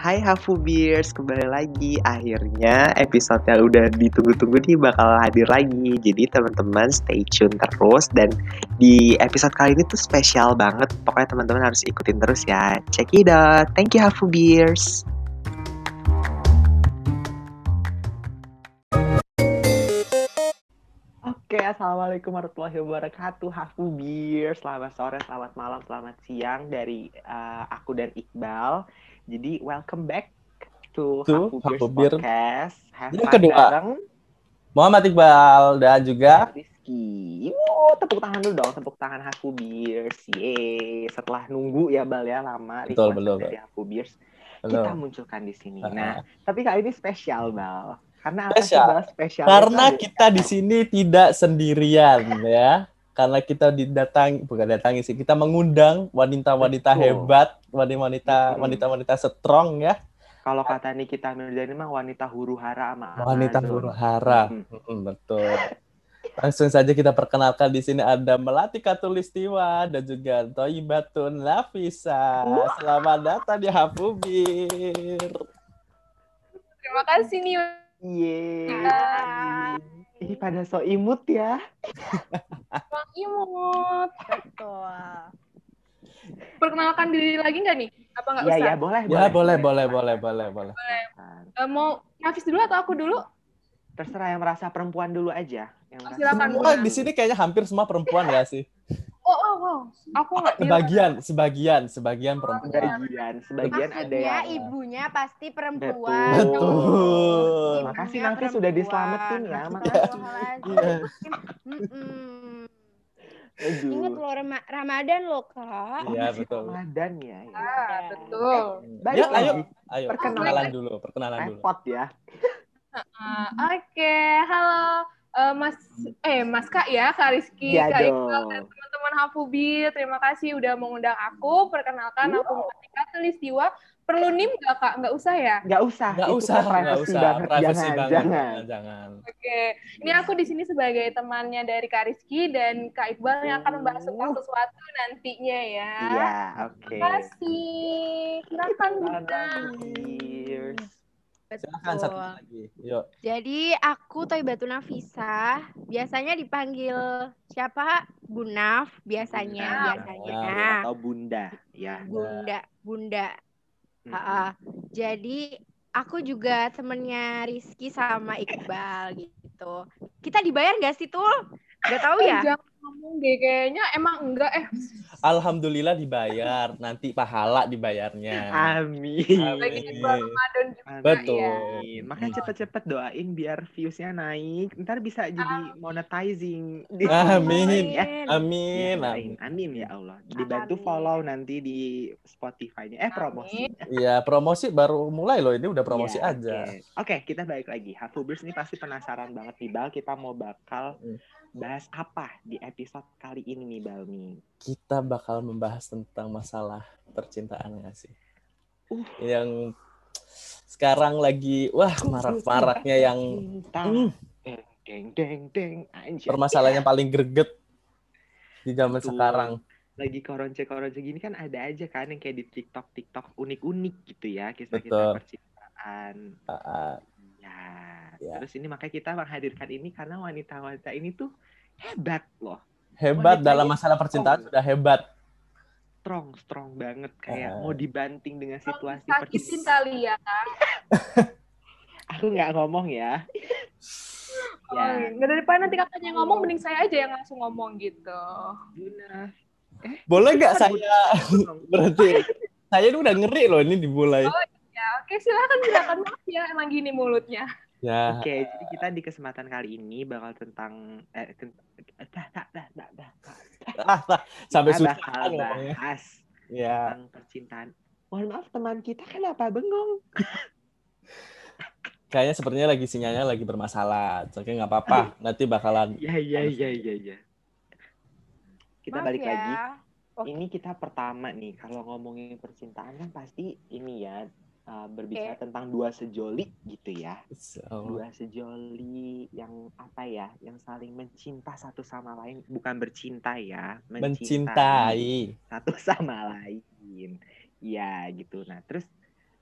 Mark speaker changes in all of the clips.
Speaker 1: Hai Hafu Beers, kembali lagi. Akhirnya episode yang udah ditunggu-tunggu nih bakal hadir lagi. Jadi teman-teman stay tune terus dan di episode kali ini tuh spesial banget. Pokoknya teman-teman harus ikutin terus ya. Check it out. Thank you Hafu Beers. Oke, assalamualaikum warahmatullahi wabarakatuh. Hafu Beers, selamat sore, selamat malam, selamat siang dari uh, aku dan Iqbal. Jadi welcome back to,
Speaker 2: To
Speaker 1: Beers
Speaker 2: Hafu Beer.
Speaker 1: Podcast. Have
Speaker 2: Yang kedua.
Speaker 1: bareng
Speaker 2: Muhammad Iqbal dan juga
Speaker 1: Rizky. Wow, tepuk tangan dulu dong, tepuk tangan Hafu Beers. Yeay, setelah nunggu ya Bal ya lama
Speaker 2: Betul, betul,
Speaker 1: dari Hafu Beers,
Speaker 2: Halo.
Speaker 1: kita munculkan di sini.
Speaker 2: Ah.
Speaker 1: Nah, tapi kali ini spesial Bal. Karena apa sih
Speaker 2: Spesial.
Speaker 1: Bal spesial?
Speaker 2: karena kita di sini tidak sendirian ya. Karena kita didatangi bukan datangi sih, kita mengundang wanita-wanita
Speaker 1: Betul.
Speaker 2: hebat, wanita-wanita
Speaker 1: Mm.
Speaker 2: wanita-wanita strong ya,
Speaker 1: Kalau kata Nikita Mirzani mah wanita huru hara sama
Speaker 2: wanita
Speaker 1: Amazon.
Speaker 2: huru hara.
Speaker 1: Mm.
Speaker 2: Mm, betul. Langsung saja kita perkenalkan di sini ada Melati Katulistiwa dan juga Toibatun Nafisa. Selamat datang di Hafubir.
Speaker 3: Terima kasih nih.
Speaker 1: Yeay. Ih, pada so imut ya.
Speaker 3: Bang Imut.
Speaker 4: Betul.
Speaker 3: Perkenalkan diri lagi nggak nih? Apa nggak
Speaker 1: Iya,
Speaker 3: usah?
Speaker 1: iya, boleh,
Speaker 2: Ya boleh boleh boleh boleh boleh.
Speaker 3: Eh, mau Nafis dulu atau aku dulu?
Speaker 1: Terserah yang merasa perempuan dulu aja. Yang merasa
Speaker 3: Silakan.
Speaker 2: Semua di sini kayaknya hampir semua perempuan ya sih.
Speaker 3: Oh, oh, oh. Aku nggak
Speaker 2: Sebagian, sebagian, sebagian perempuan.
Speaker 1: Sebagian, sebagian ada
Speaker 4: Maksudnya
Speaker 1: yang
Speaker 4: ibunya pasti perempuan.
Speaker 2: Betul.
Speaker 4: Ibunya
Speaker 1: Makasih, Nafi, sudah
Speaker 4: perempuan.
Speaker 1: diselamatin ya, makasih.
Speaker 4: Astagfirullahaladzim.
Speaker 2: Iya.
Speaker 1: Aduh.
Speaker 4: Ingat loh Rama- Ramadan loh kak.
Speaker 1: Oh,
Speaker 2: Iya, betul.
Speaker 1: Ramadan ya. ya.
Speaker 3: Ah, betul.
Speaker 1: Balik
Speaker 2: Ya, ayo, ayo.
Speaker 1: Perkenalan.
Speaker 2: Perkenalan dulu, perkenalan dulu.
Speaker 1: Repot ya.
Speaker 3: Ah, Oke, halo. Eh, Mas, eh Mas Kak ya, Kak Rizky,
Speaker 1: Iya
Speaker 3: Kak. Iqbal, dan teman-teman Hafubi. Terima kasih udah mengundang aku. Perkenalkan aku Matika Tulistiwa. Perlu nim nggak Kak? Nggak usah ya?
Speaker 1: Nggak usah.
Speaker 2: Nggak
Speaker 1: itu
Speaker 2: usah,
Speaker 1: kan
Speaker 2: nggak
Speaker 1: privacy
Speaker 2: usah.
Speaker 1: banget.
Speaker 2: Privacy
Speaker 1: jangan,
Speaker 2: banget.
Speaker 1: jangan.
Speaker 2: Jangan.
Speaker 3: Oke, ini aku di sini sebagai temannya dari Kak Rizky dan Kak Iqbal yang akan membahas tentang sesuatu nantinya ya.
Speaker 1: Iya, oke.
Speaker 3: Terima kasih. Silakan Bunda.
Speaker 2: Silakan satu
Speaker 4: Betul.
Speaker 2: lagi. Yuk.
Speaker 4: Jadi aku Toibatun Nafisa. Biasanya dipanggil siapa? Bunaf biasanya.
Speaker 1: Bunda.
Speaker 4: Biasanya.
Speaker 2: Nah.
Speaker 1: Atau bunda, ya.
Speaker 4: Bunda. Bunda.
Speaker 1: Mm-mm.
Speaker 4: Ha-ha. Jadi aku juga temennya Rizky sama Iqbal gitu. Kita dibayar nggak sih tuh? Gak tahu ya?
Speaker 3: Jangan ngomong deh, kayaknya emang enggak eh.
Speaker 2: Alhamdulillah dibayar. Nanti pahala dibayarnya.
Speaker 1: Amin.
Speaker 3: Lagi
Speaker 2: Amin.
Speaker 3: bulan Ramadan juga
Speaker 2: Betul.
Speaker 3: ya.
Speaker 1: Amin. Makanya cepet-cepet doain biar viewsnya naik. Ntar bisa jadi monetizing.
Speaker 2: Amin.
Speaker 1: Ya.
Speaker 2: Amin.
Speaker 1: Ya,
Speaker 2: Amin.
Speaker 1: amin ya Allah. Dibantu
Speaker 4: Amin.
Speaker 1: follow nanti di Spotify-nya. Eh promosi.
Speaker 2: Iya, promosi baru mulai loh. Ini udah promosi
Speaker 1: Iya,
Speaker 2: aja.
Speaker 1: Oke, Oke, kita balik lagi. Hafubers ini pasti penasaran banget nih Bal. Kita mau bakal
Speaker 2: Hmm.
Speaker 1: Bahas apa di episode kali ini nih Bal nih.
Speaker 2: Kita bakal membahas tentang masalah percintaan nggak sih?
Speaker 1: Uh.
Speaker 2: Yang sekarang lagi wah marak-maraknya yang. Hmm.
Speaker 1: Deng deng deng anjir.
Speaker 2: permasalahan yang paling greget di zaman
Speaker 1: Betul.
Speaker 2: sekarang.
Speaker 1: Lagi koronce-koronce gini kan ada aja kan yang kayak di TikTok TikTok unik-unik gitu ya kisah-kisah percintaan.
Speaker 2: Ah, ah,
Speaker 1: Ya.
Speaker 2: Ya.
Speaker 1: Terus ini makanya kita menghadirkan ini karena wanita-wanita ini tuh hebat loh.
Speaker 2: hebat
Speaker 1: Wanitanya
Speaker 2: dalam masalah percintaan
Speaker 1: strong.
Speaker 2: sudah hebat.
Speaker 1: Strong, strong banget kayak
Speaker 2: Ah.
Speaker 1: mau dibanting dengan situasi percintaan.
Speaker 3: kali ya.
Speaker 1: Aku nggak ngomong ya.
Speaker 3: Oh,
Speaker 1: ya,
Speaker 3: nggak daripada nanti kakaknya ngomong, mending saya aja yang langsung ngomong gitu.
Speaker 1: Buna.
Speaker 2: Boleh nggak
Speaker 1: Kan
Speaker 2: saya berarti saya ini udah ngeri loh ini dimulai.
Speaker 3: Ya, oke silakan silakan maaf ya, emang gini mulutnya.
Speaker 2: Ya,
Speaker 1: Oke, jadi kita di kesempatan kali ini bakal tentang eh, ten- dah, dah, dah, dah, dah.
Speaker 2: ah, sampai susah
Speaker 1: bakal bahas
Speaker 2: Ya,
Speaker 1: tentang percintaan. Mohon maaf teman kita kenapa bengong?
Speaker 2: kayaknya sepertinya lagi sinyalnya lagi bermasalah. Oke, nggak apa-apa. Nanti bakalan
Speaker 1: Ya ya ya ya ya. Kita
Speaker 4: Maaf
Speaker 1: balik
Speaker 4: ya.
Speaker 1: lagi.
Speaker 4: Oke.
Speaker 1: Ini kita pertama nih kalau ngomongin percintaan kan pasti ini ya uh, berbicara
Speaker 4: Oke.
Speaker 1: tentang dua sejoli gitu ya.
Speaker 2: So,
Speaker 1: Dua sejoli yang apa ya? Yang saling mencinta satu sama lain, bukan bercinta ya,
Speaker 2: mencintai.
Speaker 1: satu sama lain. Ya gitu. Nah, terus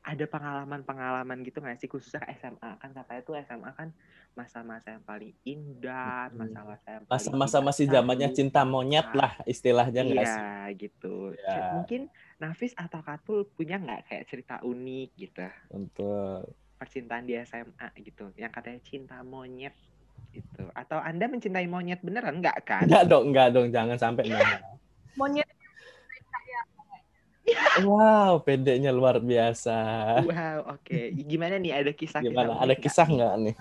Speaker 1: ada pengalaman-pengalaman gitu nggak sih khususnya SMA kan katanya tuh SMA kan masa-masa yang paling indah, masa-masa yang paling
Speaker 2: Masa-masa masih zamannya cinta monyet lah istilahnya nggak sih?
Speaker 1: Iya gitu.
Speaker 2: Iya.
Speaker 1: Mungkin Nafis atau Katul punya nggak kayak cerita unik gitu
Speaker 2: Untuk
Speaker 1: percintaan di SMA gitu yang katanya cinta monyet gitu atau Anda mencintai monyet beneran nggak kan?
Speaker 2: enggak dong, enggak dong, jangan sampai enggak.
Speaker 3: Monyet
Speaker 2: Wow, pedenya luar biasa.
Speaker 1: Wow, oke. Gimana nih ada kisah
Speaker 2: Gimana? Ada kisah nggak nih?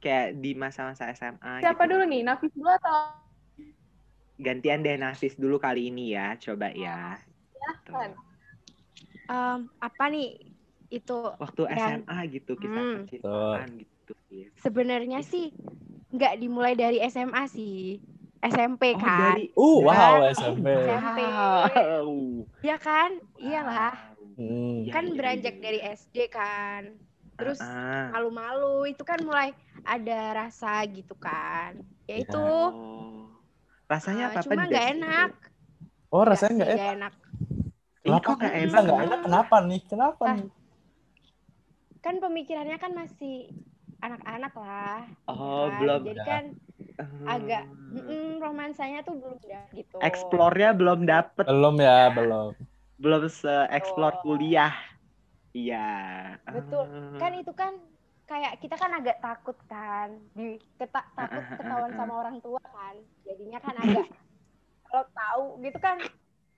Speaker 1: kayak di masa-masa SMA
Speaker 3: siapa
Speaker 1: gitu.
Speaker 3: dulu nih? Nafis dulu atau
Speaker 1: Gantian deh Nafis dulu kali ini ya, coba ya.
Speaker 4: Em, apa nih itu
Speaker 1: Waktu
Speaker 4: Dan-
Speaker 1: SMA gitu kisah
Speaker 4: Hmm.
Speaker 1: percintaan gitu.
Speaker 4: sebenarnya sih nggak dimulai dari SMA sih SMP
Speaker 1: Oh,
Speaker 4: kan
Speaker 1: dari
Speaker 2: Uh, wow, SMP.
Speaker 4: SMP.
Speaker 1: Wow.
Speaker 4: Iya kan iyalah
Speaker 2: Hmm.
Speaker 1: Iya,
Speaker 4: kan
Speaker 1: iya,
Speaker 4: beranjak
Speaker 1: iya.
Speaker 4: dari SD kan terus
Speaker 1: Ah,
Speaker 4: malu-malu itu kan mulai ada rasa gitu kan ya itu
Speaker 1: oh. Rasanya
Speaker 4: eh,
Speaker 1: apa
Speaker 4: cuma nggak enak
Speaker 2: Oh, rasanya nggak enak.
Speaker 4: nggak enak
Speaker 1: Ih,
Speaker 2: Kenapa
Speaker 1: kok nggak enak?
Speaker 2: nggak enak? Kenapa nih? Kenapa
Speaker 4: Ah.
Speaker 2: nih?
Speaker 4: kan pemikirannya kan masih anak-anak lah
Speaker 1: Oh,
Speaker 4: kan?
Speaker 1: belum.
Speaker 4: jadi kan
Speaker 1: Hmm.
Speaker 4: agak mm, romansanya tuh belum ada gitu
Speaker 1: Explore-nya belum dapet,
Speaker 2: Belum ya, belum.
Speaker 1: belum se-explore
Speaker 4: Betul.
Speaker 1: kuliah. Iya.
Speaker 4: Betul.
Speaker 1: Ah.
Speaker 4: kan itu kan kayak kita kan agak takut kan di keta- takut
Speaker 1: Ah, ah, ah,
Speaker 4: ketahuan
Speaker 1: ah.
Speaker 4: sama orang tua kan jadinya kan agak kalau tahu gitu kan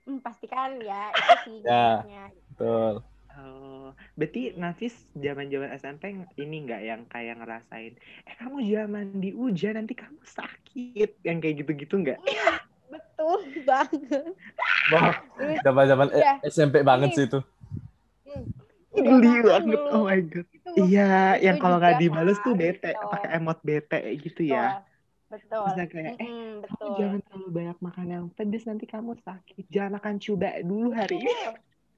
Speaker 4: hmm, pasti kan ya itu sih
Speaker 2: Ya.
Speaker 4: jadinya.
Speaker 2: Betul.
Speaker 1: Oh, berarti Nafis zaman-zaman SMP ini nggak yang kayak ngerasain, eh kamu zaman di hujan nanti kamu sakit, yang kayak gitu-gitu nggak?
Speaker 4: betul banget
Speaker 2: Wah, zaman-zaman
Speaker 4: Iya.
Speaker 2: SMP banget sih itu.
Speaker 1: Geli
Speaker 4: zaman
Speaker 1: banget,
Speaker 4: dulu.
Speaker 1: oh my god.
Speaker 4: Itu
Speaker 1: Iya,
Speaker 4: itu
Speaker 1: yang kalau nggak dibales tuh
Speaker 4: Kak,
Speaker 1: bete,
Speaker 4: gitu.
Speaker 1: pakai emot bete gitu ya.
Speaker 4: betul
Speaker 1: Bisa kayak, eh kamu jangan terlalu banyak makan yang pedes nanti kamu sakit. Jangan makan coba dulu hari ini.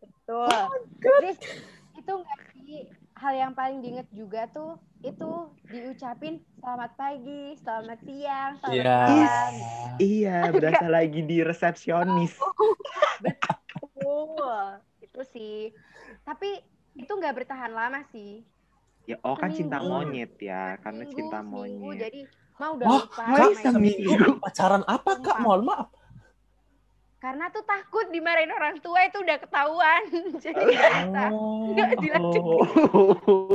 Speaker 4: betul
Speaker 1: Oh
Speaker 4: terus itu nggak sih hal yang paling diinget juga tuh itu diucapin selamat pagi selamat siang selamat
Speaker 2: Iya.
Speaker 4: malam
Speaker 1: Iya, berasa lagi di resepsionis.
Speaker 4: Betul. Itu sih. Tapi itu nggak bertahan lama sih.
Speaker 1: Ya, oh kan cinta monyet ya, karena cinta
Speaker 4: seminggu.
Speaker 1: monyet.
Speaker 4: Jadi mau udah
Speaker 2: Wah,
Speaker 4: lupa
Speaker 1: Kak, seminggu.
Speaker 2: Pacaran apa, Kak? Mohon maaf.
Speaker 4: Karena tuh takut dimarahin orang tua itu udah ketahuan. Jadi nggak bisa.
Speaker 2: Oh,
Speaker 4: Nggak dilanjutin.
Speaker 1: Oh,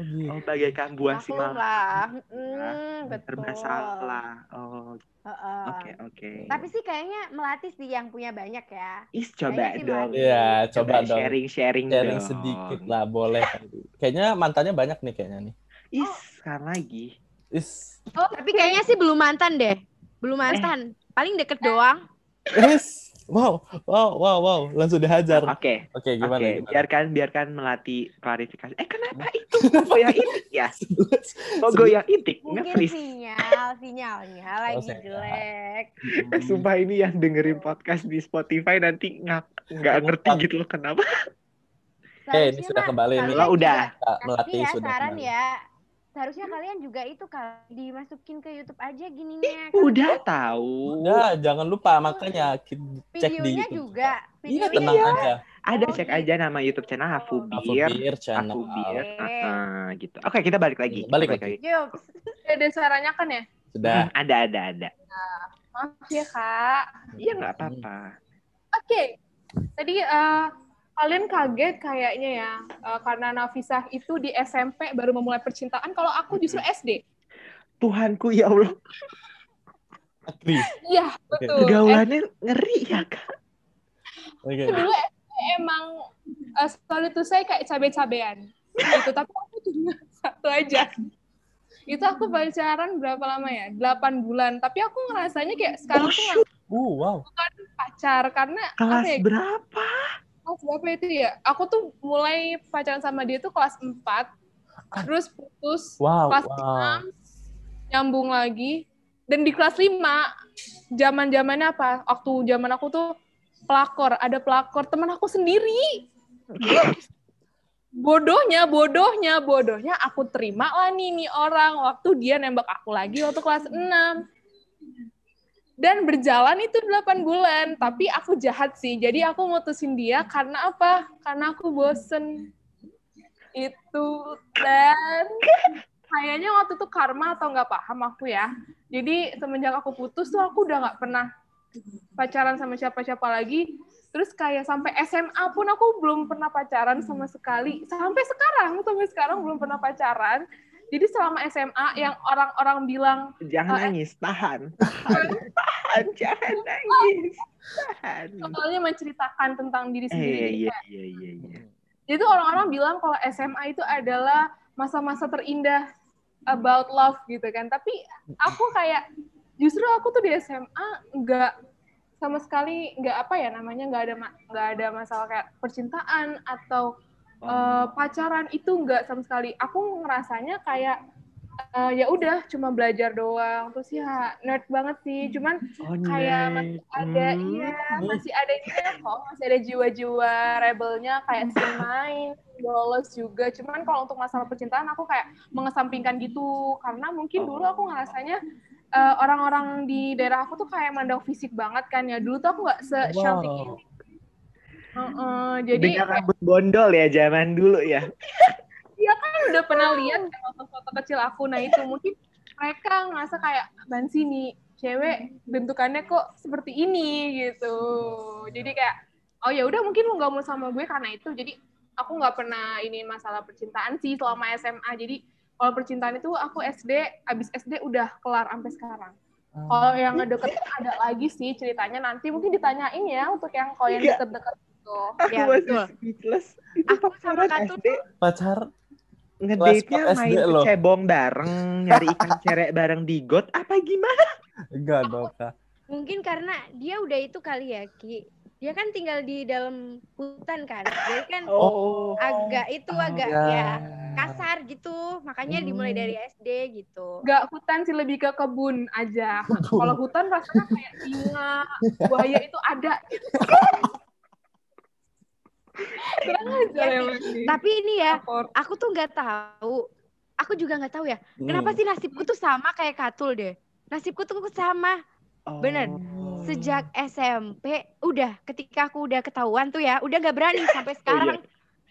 Speaker 2: oh gitu.
Speaker 1: oh bagaikan buah si.
Speaker 4: Mm, betul.
Speaker 1: serba salah. Oh,
Speaker 4: Heeh.
Speaker 1: oke oke.
Speaker 4: Tapi sih kayaknya melatih sih yang punya banyak ya.
Speaker 1: Is coba
Speaker 4: kayaknya
Speaker 1: dong.
Speaker 2: Iya, coba dong.
Speaker 1: sharing sharing dong.
Speaker 2: sedikit lah, boleh. Kayaknya mantannya banyak nih kayaknya nih.
Speaker 1: Is sekarang lagi.
Speaker 2: Is.
Speaker 4: Tapi kayaknya sih belum mantan deh. Belum mantan. Paling deket doang.
Speaker 2: Is. Wow, wow, wow, wow. Langsung dihajar.
Speaker 1: Oke.
Speaker 2: Oke, gimana?
Speaker 1: Oke,
Speaker 2: gimana?
Speaker 1: biarkan biarkan melatih klarifikasi. Eh kenapa itu goyang itik ya? Oh goyang itik,
Speaker 4: Mungkin
Speaker 1: nge-freeze.
Speaker 4: sinyal, sinyalnya lagi
Speaker 2: sinyal.
Speaker 4: jelek.
Speaker 1: Eh, Sumpah ini yang dengerin podcast di Spotify nanti nggak nggak ngerti gitu loh kenapa.
Speaker 2: Eh, ini sudah kembali nih.
Speaker 1: Kalau udah.
Speaker 2: Kak
Speaker 4: Tapi
Speaker 2: Melati
Speaker 4: ya
Speaker 2: sudah
Speaker 4: saran
Speaker 2: kembali.
Speaker 4: ya, seharusnya kalian juga itu kali dimasukin ke YouTube aja gininya.
Speaker 1: Udah tahu.
Speaker 2: Udah, jangan lupa makanya cek di
Speaker 4: Videonya
Speaker 2: YouTube.
Speaker 4: juga.
Speaker 2: Iya, tenang
Speaker 4: juga.
Speaker 2: aja.
Speaker 1: Ada
Speaker 4: Oh,
Speaker 1: cek
Speaker 4: gitu.
Speaker 1: aja nama YouTube channel Hafubir.
Speaker 2: Afubir channel.
Speaker 1: Hafubir. Ah, gitu. Oke, kita balik lagi. Kita
Speaker 2: Balik lagi.
Speaker 4: Yuk,
Speaker 3: ada suaranya kan ya?
Speaker 2: Sudah.
Speaker 1: Hmm, Ada ada ada.
Speaker 3: Maaf ya kak.
Speaker 1: Iya nggak apa-apa.
Speaker 3: Oke, tadi eh, kalian kaget kayaknya ya eh, karena Nafisah itu di SMP baru memulai percintaan. Kalau aku justru SD.
Speaker 1: Tuhanku ya Allah,
Speaker 2: Agri.
Speaker 3: Iya betul.
Speaker 1: pergaulannya ngeri ya kak.
Speaker 2: Oke.
Speaker 3: Aku dulu SD emang uh, sorry to say kayak cabe-cabean gitu. Tapi aku cuma satu aja. Itu aku pacaran berapa lama ya? 8 bulan. Tapi aku ngerasanya kayak sekarang
Speaker 1: Oh,
Speaker 3: tuh.
Speaker 2: Uh, wow.
Speaker 3: pacar karena
Speaker 1: Kelas
Speaker 3: apa ya?
Speaker 1: berapa?
Speaker 3: Kelas berapa itu ya? Aku tuh mulai pacaran sama dia tuh kelas 4. Terus putus
Speaker 2: Wow,
Speaker 3: kelas
Speaker 2: wow.
Speaker 3: 6 nyambung lagi dan di kelas 5 zaman-zamannya apa? Waktu zaman aku tuh pelakor, ada pelakor teman aku sendiri. bodohnya, bodohnya, bodohnya aku terima lah nih nih orang waktu dia nembak aku lagi waktu kelas 6. Dan berjalan itu 8 bulan. Tapi aku jahat sih. Jadi aku mutusin dia karena apa? Karena aku bosen. Itu. Dan kayaknya waktu itu karma atau nggak paham aku ya. Jadi semenjak aku putus tuh aku udah nggak pernah pacaran sama siapa-siapa lagi. Terus kayak sampai SMA pun aku belum pernah pacaran sama sekali. Sampai sekarang sampai sekarang belum pernah pacaran jadi selama SMA yang orang-orang bilang
Speaker 1: Jangan
Speaker 3: Eh,
Speaker 1: nangis, tahan. Tahan, tahan, jangan nangis. Tahan.
Speaker 3: soalnya menceritakan tentang diri sendiri.
Speaker 1: Eh,
Speaker 3: Jadi
Speaker 1: iya, iya, iya, iya.
Speaker 3: Jadi orang-orang bilang kalau SMA itu adalah masa-masa terindah about love gitu kan. Tapi aku kayak justru aku tuh di SMA nggak sama sekali nggak apa ya namanya nggak ada nggak ada masalah kayak percintaan atau
Speaker 1: Oh.
Speaker 3: eh, pacaran itu nggak sama sekali. Aku ngerasanya kayak eh, ya udah cuma belajar doang. Terus ya nerd banget sih. Cuman
Speaker 1: Oh,
Speaker 3: kayak masih ada
Speaker 1: Hmm.
Speaker 3: iya masih ada ini kok masih ada jiwa-jiwa rebelnya kayak sering main bolos juga cuman kalau untuk masalah percintaan aku kayak mengesampingkan gitu karena mungkin dulu aku ngerasanya eh, orang-orang di daerah aku tuh kayak mandang fisik banget kan ya dulu tuh aku nggak se
Speaker 2: Wow.
Speaker 3: ini Heeh, jadi
Speaker 1: Dengan rambut bondol ya zaman dulu ya.
Speaker 3: dia kan udah pernah lihat kan foto-foto kecil aku. Nah itu mungkin mereka ngerasa kayak ban nih cewek bentukannya kok seperti ini gitu. Jadi kayak oh ya udah mungkin lu nggak mau sama gue karena itu. Jadi aku nggak pernah ini masalah percintaan sih selama SMA jadi kalau percintaan itu aku SD abis SD udah kelar sampai sekarang. Kalau yang ngedeket ada lagi sih ceritanya. Nanti mungkin ditanyain ya untuk yang kalau yang
Speaker 1: Iya.
Speaker 3: deket-deket gitu
Speaker 1: Aku
Speaker 4: Ya,
Speaker 1: masih
Speaker 4: betul.
Speaker 1: speechless. Itu
Speaker 4: Aku sama Katu
Speaker 1: SD
Speaker 2: pacar
Speaker 1: ngedate-nya main
Speaker 2: loh.
Speaker 1: cebong bareng, nyari ikan cerek bareng di got, apa gimana?
Speaker 2: enggak dong kak
Speaker 4: Mungkin karena dia udah itu kali ya, Ki. Dia kan tinggal di dalam hutan kan. Jadi kan
Speaker 1: Oh.
Speaker 4: agak itu
Speaker 1: Oh,
Speaker 4: agak
Speaker 2: ya.
Speaker 4: ya kasar gitu. Makanya dimulai
Speaker 2: Hmm.
Speaker 4: dari SD gitu.
Speaker 3: nggak hutan sih lebih ke kebun aja. Kalau hutan rasanya kayak singa, buaya itu ada. Gitu. Kurang aja
Speaker 4: Iya
Speaker 3: emang sih.
Speaker 4: Tapi ini ya,
Speaker 3: Lapor.
Speaker 4: aku tuh nggak tahu. Aku juga nggak tahu ya. Kenapa
Speaker 2: Hmm.
Speaker 4: sih nasibku tuh sama kayak Katul deh? Nasibku tuh sama.
Speaker 1: Oh.
Speaker 4: Bener. Sejak SMP, udah ketika aku udah ketahuan tuh ya, udah nggak berani sampai sekarang.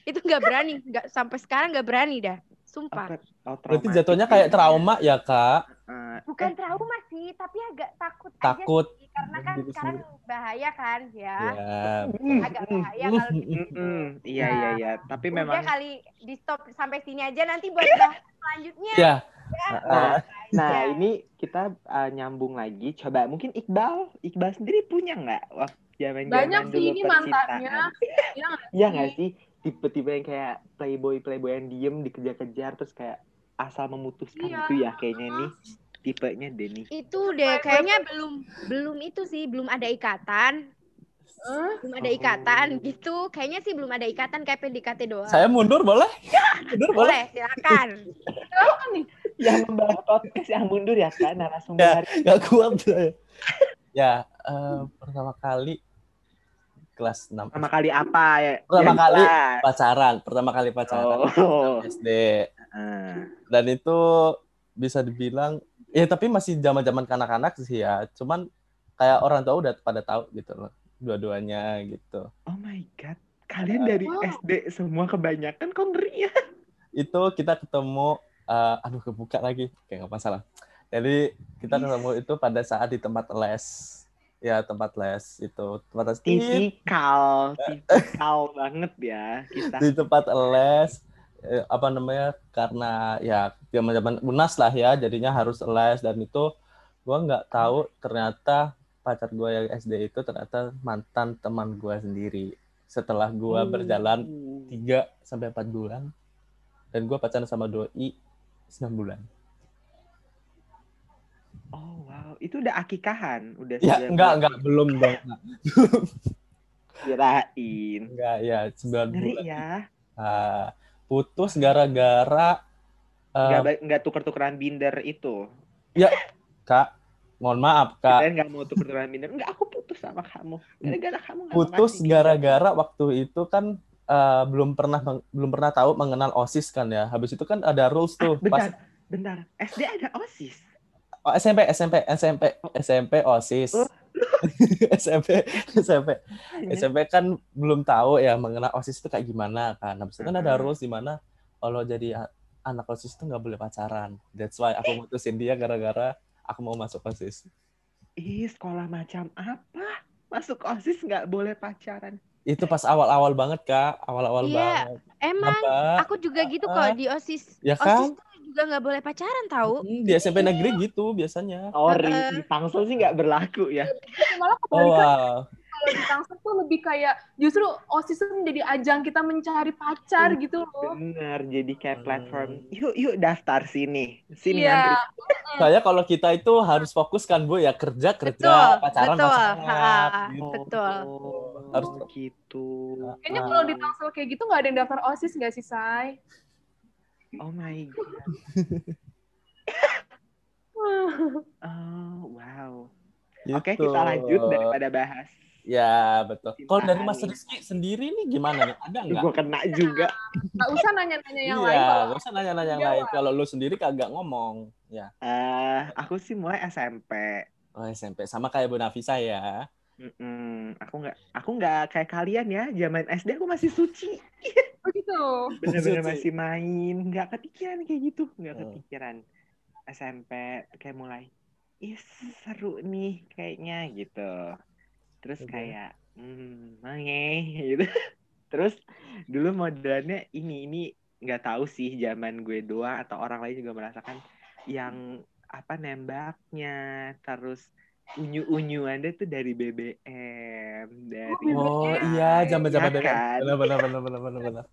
Speaker 4: Itu nggak berani, nggak sampai sekarang nggak berani dah. Sumpah.
Speaker 1: Oh,
Speaker 2: berarti jatuhnya
Speaker 1: ya.
Speaker 2: kayak trauma ya kak
Speaker 1: Eh,
Speaker 4: Bukan trauma sih, tapi agak takut,
Speaker 2: Takut
Speaker 4: aja sih. Karena kan
Speaker 2: diri
Speaker 4: sekarang bahaya kan ya.
Speaker 2: ya
Speaker 4: Agak bahaya kalau gitu.
Speaker 1: Iya iya iya, tapi
Speaker 4: Udah
Speaker 1: memang
Speaker 4: kali di stop sampai sini aja nanti buat bahas selanjutnya.
Speaker 2: ya
Speaker 1: Nah, nah
Speaker 4: Ya.
Speaker 1: ini kita uh, nyambung lagi. Coba mungkin Iqbal, Iqbal sendiri punya nggak waktu zaman
Speaker 3: Banyak
Speaker 1: zaman
Speaker 3: sih ini mantannya. Iya nggak
Speaker 1: Iya nggak sih? Tipe-tipe yang kayak playboy playboy yang diem dikejar-kejar terus kayak asal memutuskan
Speaker 3: Iya.
Speaker 1: itu ya kayaknya nih tipenya Denny.
Speaker 4: Itu deh kayaknya belum belum itu sih, belum ada ikatan.
Speaker 3: Eh,
Speaker 4: Belum ada
Speaker 1: Oh.
Speaker 4: ikatan gitu. Kayaknya sih belum ada ikatan kayak PDKT doang.
Speaker 2: saya mundur boleh mundur boleh
Speaker 4: Boleh, silakan.
Speaker 3: nih?
Speaker 1: yang membahas podcast yang mundur ya kan narasumber
Speaker 2: Ya.
Speaker 1: hari
Speaker 2: nggak kuat saya ya eh, pertama kali kelas 6
Speaker 1: pertama kali apa ya?
Speaker 2: Pertama
Speaker 1: Ya,
Speaker 2: kali.
Speaker 1: jelas.
Speaker 2: pacaran pertama kali pacaran
Speaker 1: Oh.
Speaker 2: SD
Speaker 1: Ah.
Speaker 2: dan itu bisa dibilang ya tapi masih zaman zaman kanak-kanak sih ya. Cuman kayak orang tua udah pada tahu gitu loh dua-duanya gitu.
Speaker 1: Oh my god. Kalian dari
Speaker 3: Wow.
Speaker 1: SD semua kebanyakan kok ngeri ya?
Speaker 2: itu kita ketemu eh, aduh kebuka lagi. Kayak nggak masalah. Jadi kita ketemu itu pada saat di tempat les. Ya tempat les itu. Tempat les
Speaker 1: Tipikal, tipikal banget ya kita.
Speaker 2: di tempat les eh, apa namanya karena ya zaman zaman unas lah ya jadinya harus les dan itu gua nggak tahu ternyata pacar gua yang SD itu ternyata mantan teman gua sendiri. Setelah gua
Speaker 1: Hmm.
Speaker 2: berjalan 3 sampai 4 bulan dan gua pacaran sama doi 9 bulan.
Speaker 1: Oh wow, itu udah akikahan, udah
Speaker 2: ya
Speaker 1: sembilan
Speaker 2: enggak enggak belum dong
Speaker 1: kirain.
Speaker 2: enggak ya 9
Speaker 1: Ngeri
Speaker 2: bulan.
Speaker 1: ya.
Speaker 2: Ah, putus gara-gara eh,
Speaker 1: Nggak ba- nggak tuker-tukeran binder itu.
Speaker 2: kak mohon maaf kak
Speaker 1: Kalian nggak mau tuker-tukeran binder. Enggak, aku putus sama kamu. Gara-gara kamu nggak
Speaker 2: putus gara-gara waktu itu kan eh, belum pernah belum pernah tahu mengenal osis kan ya habis itu kan ada rules tuh
Speaker 1: Ah, bentar,
Speaker 2: pas
Speaker 1: bentar. SD ada OSIS.
Speaker 2: Oh, SMP, SMP, SMP, SMP OSIS.
Speaker 1: Oh.
Speaker 2: SMP, SMP.
Speaker 1: Iya.
Speaker 2: SMP kan belum tahu ya mengenai OSIS itu kayak gimana kan. Habis itu kan ada rules di mana kalau jadi anak OSIS itu nggak boleh pacaran. That's why aku mutusin dia gara-gara aku mau masuk OSIS.
Speaker 1: Ih, sekolah macam apa? Masuk OSIS nggak boleh pacaran.
Speaker 2: Itu pas awal-awal banget, Kak. Awal-awal
Speaker 4: Iya.
Speaker 2: banget.
Speaker 4: Emang
Speaker 2: Apa?
Speaker 4: aku juga gitu kok
Speaker 2: Ah.
Speaker 4: di OSIS.
Speaker 2: Ya
Speaker 4: OSIS
Speaker 2: kan?
Speaker 4: tuh juga nggak boleh pacaran tahu.
Speaker 2: Hmm, di SMP negeri gitu biasanya.
Speaker 1: Oh,
Speaker 4: Heeh.
Speaker 1: di Tangsel sih nggak berlaku ya.
Speaker 3: malah
Speaker 2: Oh, wow.
Speaker 3: kalau di Tangsel tuh lebih kayak justru OSIS tuh menjadi ajang kita mencari pacar
Speaker 1: Iya,
Speaker 3: gitu loh.
Speaker 1: Bener, jadi kayak
Speaker 2: Hmm.
Speaker 1: platform. Yuk, yuk daftar sini. Sini
Speaker 3: Iya.
Speaker 1: ngantri.
Speaker 2: Saya kalau kita itu harus fokus kan, Bu, ya kerja, kerja,
Speaker 4: Betul,
Speaker 2: pacaran,
Speaker 4: betul.
Speaker 2: pacaran.
Speaker 4: Ha,
Speaker 2: gitu.
Speaker 4: betul.
Speaker 1: Oh,
Speaker 2: Harus-
Speaker 1: gitu.
Speaker 3: Kayaknya kalau di Tangsel kayak gitu nggak ada yang daftar OSIS nggak sih, Say?
Speaker 1: Oh my god. Oh, wow. Oke,
Speaker 2: Gitu.
Speaker 1: kita lanjut daripada bahas.
Speaker 2: Ya, betul. Kalau dari Mas. Rizky sendiri nih gimana nih? Ada nggak?
Speaker 1: Gue kena juga.
Speaker 3: Nggak usah nanya-nanya yang
Speaker 2: iya,
Speaker 3: lain.
Speaker 2: nggak usah nanya-nanya yang lain. Kalau lu sendiri kagak ngomong. Ya.
Speaker 1: Eh, aku sih mulai SMP.
Speaker 2: Oh, SMP. Sama kayak Bu Nafisa ya.
Speaker 1: Mm-mm. Aku nggak, aku nggak kayak kalian ya. Zaman SD aku masih suci.
Speaker 3: begitu.
Speaker 1: Bener-bener masih main. Nggak kepikiran kayak gitu. Nggak
Speaker 2: Hmm.
Speaker 1: kepikiran. SMP kayak mulai, ih seru nih kayaknya gitu. Terus
Speaker 2: Udah.
Speaker 1: kayak, hmm, mange gitu. Terus dulu modelannya ini ini nggak tahu sih zaman gue doang atau orang lain juga merasakan yang apa nembaknya terus unyu-unyuannya tuh dari BBM dari
Speaker 2: Oh,
Speaker 3: BBM.
Speaker 2: iya, zaman-zaman
Speaker 1: Ya
Speaker 2: BBM.
Speaker 1: kan?
Speaker 2: Benar, benar, benar, benar, benar, benar.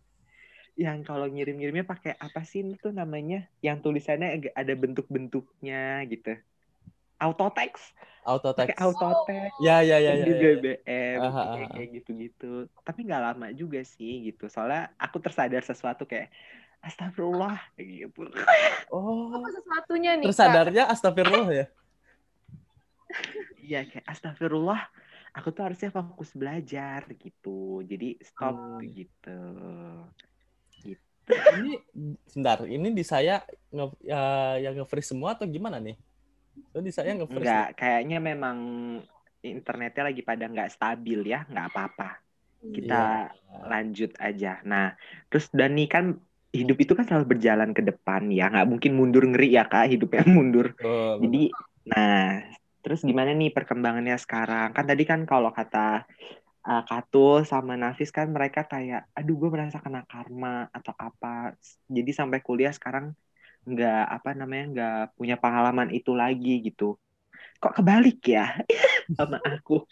Speaker 1: yang kalau ngirim-ngirimnya pakai apa sih itu namanya yang tulisannya ada bentuk-bentuknya gitu auto text
Speaker 2: Auto
Speaker 1: pakai
Speaker 2: text.
Speaker 1: auto text
Speaker 2: Ya, ya, ya, ya.
Speaker 1: di
Speaker 2: ya.
Speaker 1: BBM
Speaker 2: Aha,
Speaker 1: kayak
Speaker 2: aha.
Speaker 1: kayak gitu-gitu tapi nggak lama juga sih gitu soalnya aku tersadar sesuatu kayak astagfirullah kayak gitu
Speaker 2: Oh,
Speaker 3: Apa sesuatunya nih, Kak?
Speaker 2: tersadarnya astagfirullah ya.
Speaker 1: Iya kayak astagfirullah aku tuh harusnya fokus belajar gitu jadi stop
Speaker 2: Hmm.
Speaker 1: gitu
Speaker 2: Ini sebentar, ini di saya nge, ya, yang nge-freeze semua atau gimana nih? So, di saya nge-freeze.
Speaker 1: Enggak, kayaknya memang internetnya lagi pada nggak stabil ya, nggak apa-apa. Kita
Speaker 2: Iya.
Speaker 1: lanjut aja. Nah, terus dan nih kan hidup itu kan selalu berjalan ke depan ya, nggak mungkin mundur ngeri ya kak, hidupnya mundur.
Speaker 2: Betul,
Speaker 1: Jadi, nah, terus gimana nih perkembangannya sekarang? Kan tadi kan kalau kata uh, Katul sama Nafis kan mereka kayak, aduh gue merasa kena karma atau apa. Jadi sampai kuliah sekarang nggak apa namanya nggak punya pengalaman itu lagi gitu. Kok kebalik ya sama aku?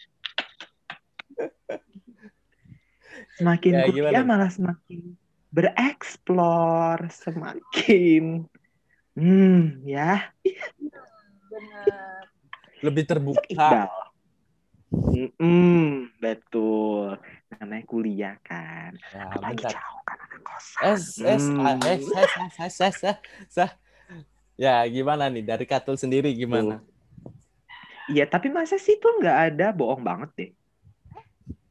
Speaker 1: Semakin
Speaker 2: Ya,
Speaker 1: kuliah
Speaker 2: gimana?
Speaker 1: malah semakin bereksplor, semakin hmm ya
Speaker 3: Benar.
Speaker 2: Lebih terbuka.
Speaker 1: Mm-mm, betul. Namanya kuliah kan.
Speaker 2: Ya,
Speaker 1: Apalagi
Speaker 2: bentar.
Speaker 1: jauh kan anak kosan.
Speaker 2: Es, es,
Speaker 1: Hmm.
Speaker 2: es, es, es, es, es, es, es. Ya, gimana nih dari Katul sendiri gimana?
Speaker 1: Iya, tapi masa sih tuh nggak ada bohong banget deh.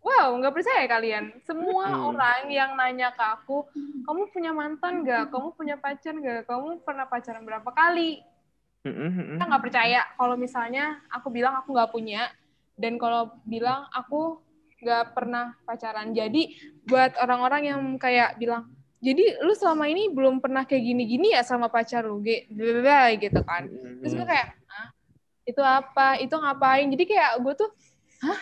Speaker 3: Wow, nggak percaya kalian. Semua
Speaker 1: Mm-mm.
Speaker 3: orang yang nanya ke aku, kamu punya mantan nggak? Kamu punya pacar nggak? Kamu pernah pacaran berapa kali?
Speaker 1: Mm-mm.
Speaker 3: Kita nggak percaya kalau misalnya aku bilang aku nggak punya, dan kalau bilang aku nggak pernah pacaran. Jadi buat orang-orang yang kayak bilang, jadi lu selama ini belum pernah kayak gini-gini ya sama pacar lu, gitu kan? Terus gue kayak, Hah? itu apa? Itu ngapain? Jadi kayak gue tuh, hah?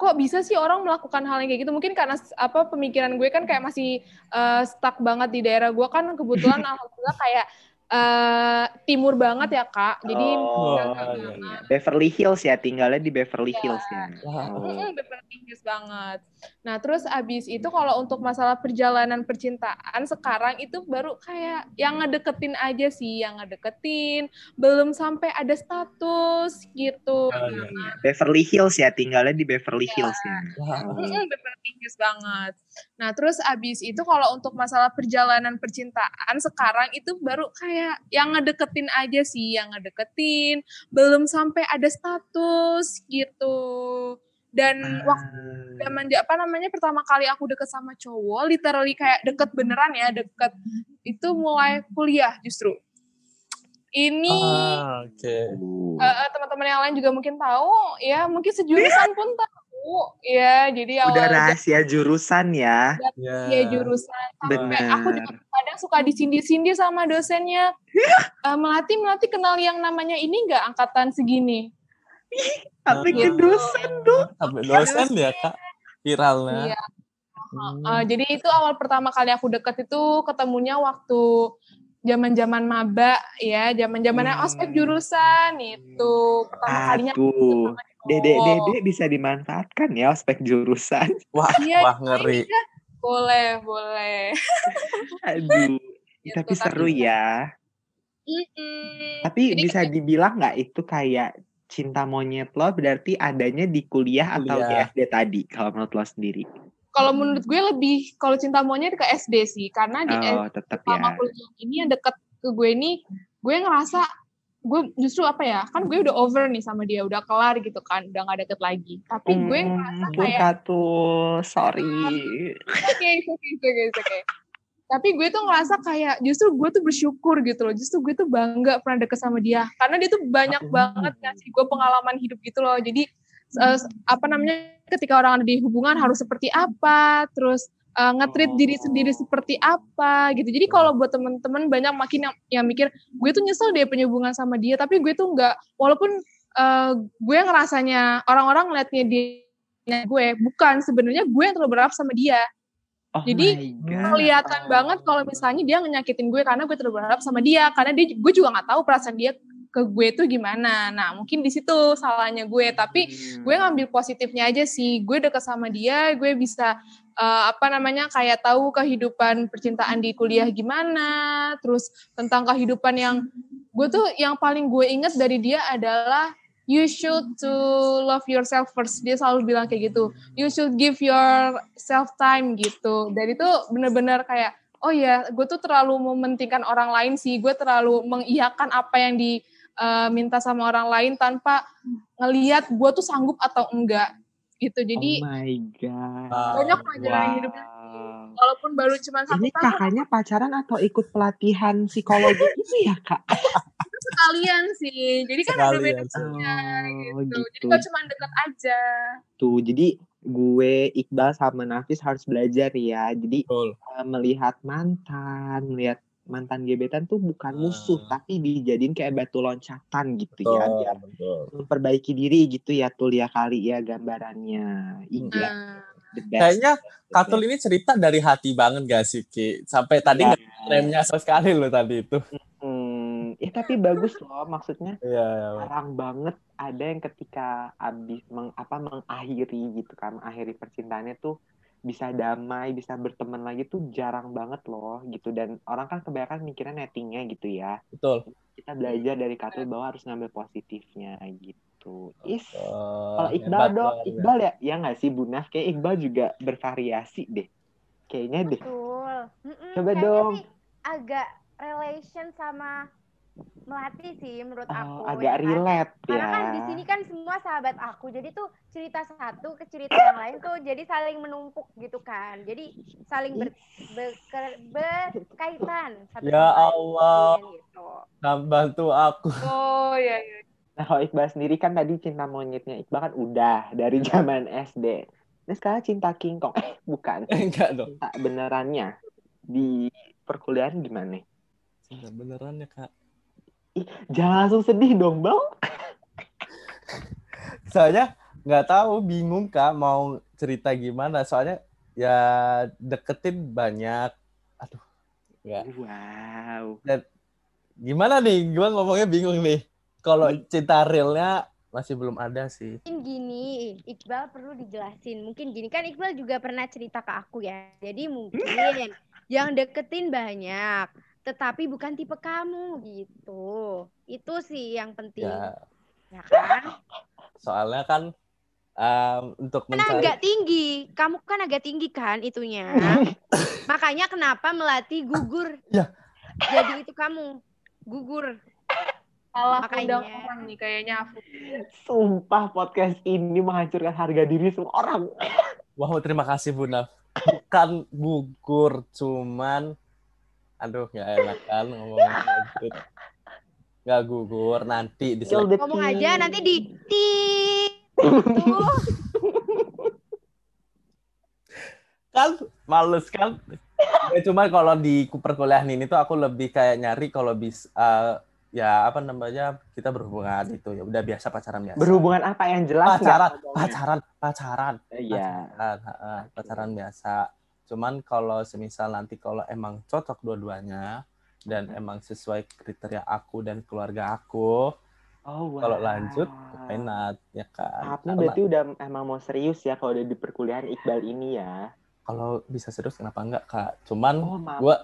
Speaker 3: Kok bisa sih orang melakukan hal yang kayak gitu? Mungkin karena apa pemikiran gue kan kayak masih eh, stuck banget di daerah gue kan kebetulan alhamdulillah kayak eh, timur banget ya kak. Jadi
Speaker 1: Oh,
Speaker 2: iya, iya.
Speaker 3: nggak-
Speaker 1: Beverly Hills ya, tinggalnya di Beverly
Speaker 3: Iya.
Speaker 1: Hills ya. Oh.
Speaker 3: Mm-mm, Beverly Hills banget. Nah, terus abis itu kalau untuk masalah perjalanan percintaan sekarang itu baru kayak yang ngedeketin aja sih, yang ngedeketin, belum sampai ada status gitu.
Speaker 2: Ah, iya,
Speaker 1: Beverly Hills ya, tinggalnya di Beverly Hills ya. Oh.
Speaker 3: Mm-mm, Beverly Hills banget. Nah, terus abis itu kalau untuk masalah perjalanan percintaan sekarang itu baru kayak yang ngedeketin aja sih, yang ngedeketin, belum sampai ada status gitu. Dan waktu
Speaker 1: Ah.
Speaker 3: zaman apa namanya pertama kali aku deket sama cowok literally kayak deket beneran ya deket itu mulai kuliah justru ini
Speaker 2: Ah, oke.
Speaker 3: eh, eh, teman-teman yang lain juga mungkin tahu, ya mungkin sejurusan pun tahu, ya. Jadi
Speaker 1: Udah
Speaker 3: awal
Speaker 1: rahasia jurusan ya.
Speaker 2: Ya.
Speaker 3: ya jurusan sampai aku
Speaker 1: Benar.
Speaker 3: juga kadang suka disindir-sindir sama dosennya. Eh, melati melati kenal yang namanya ini nggak angkatan segini.
Speaker 1: Ke
Speaker 3: Gitu.
Speaker 1: dosen dong.
Speaker 2: Sampai dosen ya kak viralnya.
Speaker 3: Iya.
Speaker 2: Hmm.
Speaker 3: Eh, jadi itu awal pertama kali aku deket itu ketemunya waktu zaman-zaman maba ya, zaman-zamannya
Speaker 1: Hmm.
Speaker 3: ospek jurusan itu pertama kalinya
Speaker 1: Aduh. Dede
Speaker 3: cowok.
Speaker 1: dede bisa dimanfaatkan ya ospek jurusan.
Speaker 2: Wah,
Speaker 3: Iya,
Speaker 2: wah ngeri.
Speaker 3: boleh, boleh.
Speaker 1: Aduh.
Speaker 3: Gitu,
Speaker 1: Tapi seru
Speaker 3: tapi-
Speaker 1: ya.
Speaker 3: Mm-mm.
Speaker 1: Tapi
Speaker 3: Jadi
Speaker 1: bisa dibilang nggak itu kayak cinta monyet lo berarti adanya di kuliah atau di. SD tadi kalau menurut lo sendiri?
Speaker 3: Kalau menurut gue lebih kalau cinta monyet ke SD sih karena di
Speaker 1: Oh, tetap
Speaker 3: selama
Speaker 1: ya.
Speaker 3: kuliah ini yang deket ke gue ini gue ngerasa gue justru apa ya kan gue udah over nih sama dia udah kelar gitu kan udah gak deket lagi tapi gue ngerasa
Speaker 1: Hmm,
Speaker 3: kayak
Speaker 1: tuh, sorry.
Speaker 3: oke oke oke oke tapi gue tuh ngerasa kayak justru gue tuh bersyukur gitu loh justru gue tuh bangga pernah deket sama dia karena dia tuh banyak banget ngasih gue pengalaman hidup gitu loh jadi eh, apa namanya ketika orang ada di hubungan harus seperti apa terus eh, nge-treat diri sendiri seperti apa gitu. Jadi kalau buat temen-temen banyak makin yang, yang mikir gue tuh nyesel deh punya hubungan sama dia tapi gue tuh nggak walaupun eh, gue ngerasanya orang-orang ngeliatnya dia gue bukan. Sebenarnya gue yang terlalu berharap sama dia.
Speaker 1: Oh
Speaker 3: Jadi, kelihatan banget kalau misalnya dia ngenyakitin gue karena gue terlalu berharap sama dia karena dia gue juga nggak tahu perasaan dia ke gue tuh gimana. Nah mungkin di situ salahnya gue tapi
Speaker 1: Hmm.
Speaker 3: gue ngambil positifnya aja sih. Gue deket sama dia gue bisa eh, apa namanya kayak tahu kehidupan percintaan di kuliah gimana terus tentang kehidupan yang gue tuh yang paling gue inget dari dia adalah you should to love yourself first. Dia selalu bilang kayak gitu you should give yourself time gitu. Dan itu bener-bener kayak oh ya gue tuh terlalu mementingkan orang lain sih. Gue terlalu mengiyakan apa yang diminta sama orang lain tanpa ngeliat gue tuh sanggup atau enggak gitu jadi
Speaker 1: oh my god.
Speaker 3: Banyak pelajaran yang hidupnya
Speaker 1: Wow.
Speaker 3: walaupun baru cuma satu
Speaker 1: Ini
Speaker 3: tahun
Speaker 1: kakaknya pacaran atau ikut pelatihan psikologi gitu ya kak?
Speaker 3: sekalian sih jadi kan ada
Speaker 2: Sekalian.
Speaker 3: benefitnya
Speaker 1: Oh,
Speaker 3: gitu jadi
Speaker 1: gitu.
Speaker 3: gak cuma dekat aja
Speaker 1: Tuh, jadi gue Iqbal sama Nafis harus belajar ya. Jadi
Speaker 2: Betul.
Speaker 1: eh, melihat mantan, melihat mantan gebetan tuh bukan musuh,
Speaker 2: Ah.
Speaker 1: tapi dijadiin kayak batu loncatan gitu
Speaker 2: Betul.
Speaker 1: ya, biar
Speaker 2: betul.
Speaker 1: memperbaiki diri gitu ya tuh ya kali ya gambarannya. Iya, the best.
Speaker 2: Kayaknya Katul ini cerita dari hati banget gak sih Ki? Sampai tadi nggak remnya sama sekali loh tadi itu.
Speaker 1: Hmm, ya tapi bagus loh maksudnya
Speaker 2: Iya, iya.
Speaker 1: jarang banget ada yang ketika abis meng, apa mengakhiri gitu kan mengakhiri percintaannya tuh bisa damai bisa berteman lagi tuh jarang banget loh gitu. Dan orang kan kebanyakan mikirnya nettingnya gitu ya.
Speaker 2: Betul.
Speaker 1: kita belajar dari Katul bahwa harus ngambil positifnya gitu. Is
Speaker 2: Oh,
Speaker 1: kalau Iqbal dong. Iqbal ya? Ya nggak sih Bu Naf kayak Iqbal juga bervariasi deh. Kayaknya deh.
Speaker 4: Betul. Mm-mm,
Speaker 1: Coba
Speaker 4: kayaknya
Speaker 1: dong.
Speaker 4: sih agak relation sama melati sih menurut
Speaker 1: Oh,
Speaker 4: aku.
Speaker 1: agak
Speaker 4: ya kan?
Speaker 1: relate
Speaker 4: Karena
Speaker 1: ya
Speaker 4: kan di sini kan semua sahabat aku. Jadi tuh cerita satu ke cerita yang lain tuh jadi saling menumpuk gitu kan. Jadi saling ber, beker- berkaitan satu
Speaker 2: Ya Allah.
Speaker 4: gitu.
Speaker 2: Nah, bantu aku.
Speaker 3: oh ya ya
Speaker 1: Nah, kalau Iqbal sendiri kan tadi cinta monyetnya Iqbal kan udah dari zaman SD. Nah, sekarang cinta King Kong. Eh, bukan.
Speaker 2: Enggak dong.
Speaker 1: Cinta benerannya di perkuliahan gimana?
Speaker 2: Cinta beneran ya
Speaker 1: Jangan langsung sedih dong, Bang.
Speaker 2: Soalnya nggak tahu, bingung kak mau cerita gimana. Soalnya ya deketin banyak. Aduh, nggak.
Speaker 1: Wow.
Speaker 2: Gimana nih? Gua ngomongnya bingung nih. Kalau cinta realnya masih belum ada sih.
Speaker 4: Mungkin gini, Iqbal perlu dijelasin. Mungkin gini kan Iqbal juga pernah cerita ke aku ya. Jadi mungkin yang deketin banyak, tetapi bukan tipe kamu gitu. Itu sih yang penting,
Speaker 2: Ya,
Speaker 4: ya kan?
Speaker 2: soalnya kan em, untuk
Speaker 4: Kan
Speaker 2: mencari
Speaker 4: agak tinggi, kamu kan agak tinggi kan itunya. Makanya kenapa melati gugur?
Speaker 2: Ya.
Speaker 4: Jadi itu kamu gugur.
Speaker 3: salah
Speaker 4: Makanya.
Speaker 3: undang orang nih kayaknya aku
Speaker 1: Sumpah podcast ini menghancurkan harga diri semua orang.
Speaker 2: Wow, terima kasih Bu Naf. Bukan gugur, cuman aduh nggak enak kan ngomongnya gitu. nggak gugur nanti di
Speaker 4: Ngomong aja nanti di. Tuh.
Speaker 2: kan males kan ya, cuma kalau di perkuliahan ini tuh aku lebih kayak nyari kalau bisa eh, ya apa namanya kita berhubungan itu ya udah biasa pacaran biasa
Speaker 1: Berhubungan apa yang jelas
Speaker 2: pacaran pacaran pacaran
Speaker 1: Iya.
Speaker 2: pacaran, ha-ha, pacaran biasa cuman kalau semisal nanti kalau emang cocok dua-duanya dan emang sesuai kriteria aku dan keluarga aku
Speaker 1: Oh, wow.
Speaker 2: kalau lanjut why not ya kan Karena
Speaker 1: berarti udah emang mau serius ya kalau udah di perkuliahan Iqbal ini ya.
Speaker 2: kalau bisa serius kenapa enggak kak cuman
Speaker 1: Oh,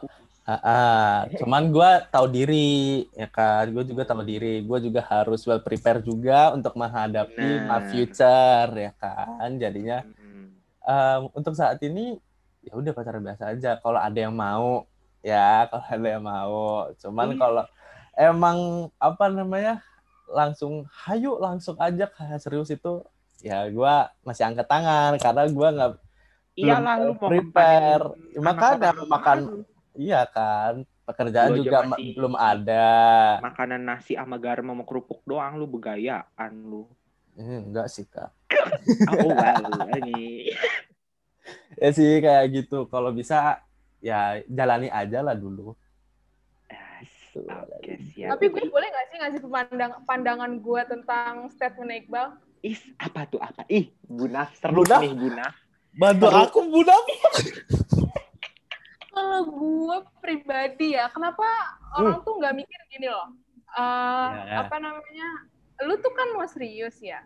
Speaker 2: Ah, ah. cuman gue tahu diri ya kan gue juga tahu diri gue juga harus well prepare juga untuk menghadapi my
Speaker 1: Benar.
Speaker 2: future ya kan jadinya
Speaker 1: Hmm.
Speaker 2: em, untuk saat ini ya udah pacaran biasa aja. Kalau ada yang mau ya kalau ada yang mau. Cuman
Speaker 1: Iya.
Speaker 2: kalau emang apa namanya langsung hayu langsung aja kayak serius itu ya gue masih angkat tangan karena gue nggak
Speaker 1: Iyalah
Speaker 2: belum
Speaker 1: lu mau
Speaker 2: prepare.
Speaker 1: ngempanin
Speaker 2: makanya makan iya kan pekerjaan
Speaker 1: Lu
Speaker 2: juga belum ada.
Speaker 1: makanan nasi sama garam sama kerupuk doang lu begayaan lu.
Speaker 2: Eh, enggak sih kak.
Speaker 1: Oh, wow, ini.
Speaker 2: Ya sih kayak gitu kalau bisa ya jalani aja lah dulu
Speaker 1: Oke, siap.
Speaker 3: Tapi gue boleh nggak sih ngasih pemandang, pandangan gue tentang statement Iqbal?
Speaker 1: Ih, apa tuh apa? Ih, Buna seru
Speaker 2: Buna?
Speaker 1: nih Buna.
Speaker 2: bantu
Speaker 1: Seru.
Speaker 2: aku bunda
Speaker 3: Kalau gue pribadi ya, kenapa orang tuh nggak mikir gini loh? Eh,
Speaker 2: Ya.
Speaker 3: Apa namanya? Lu tuh kan mau serius ya.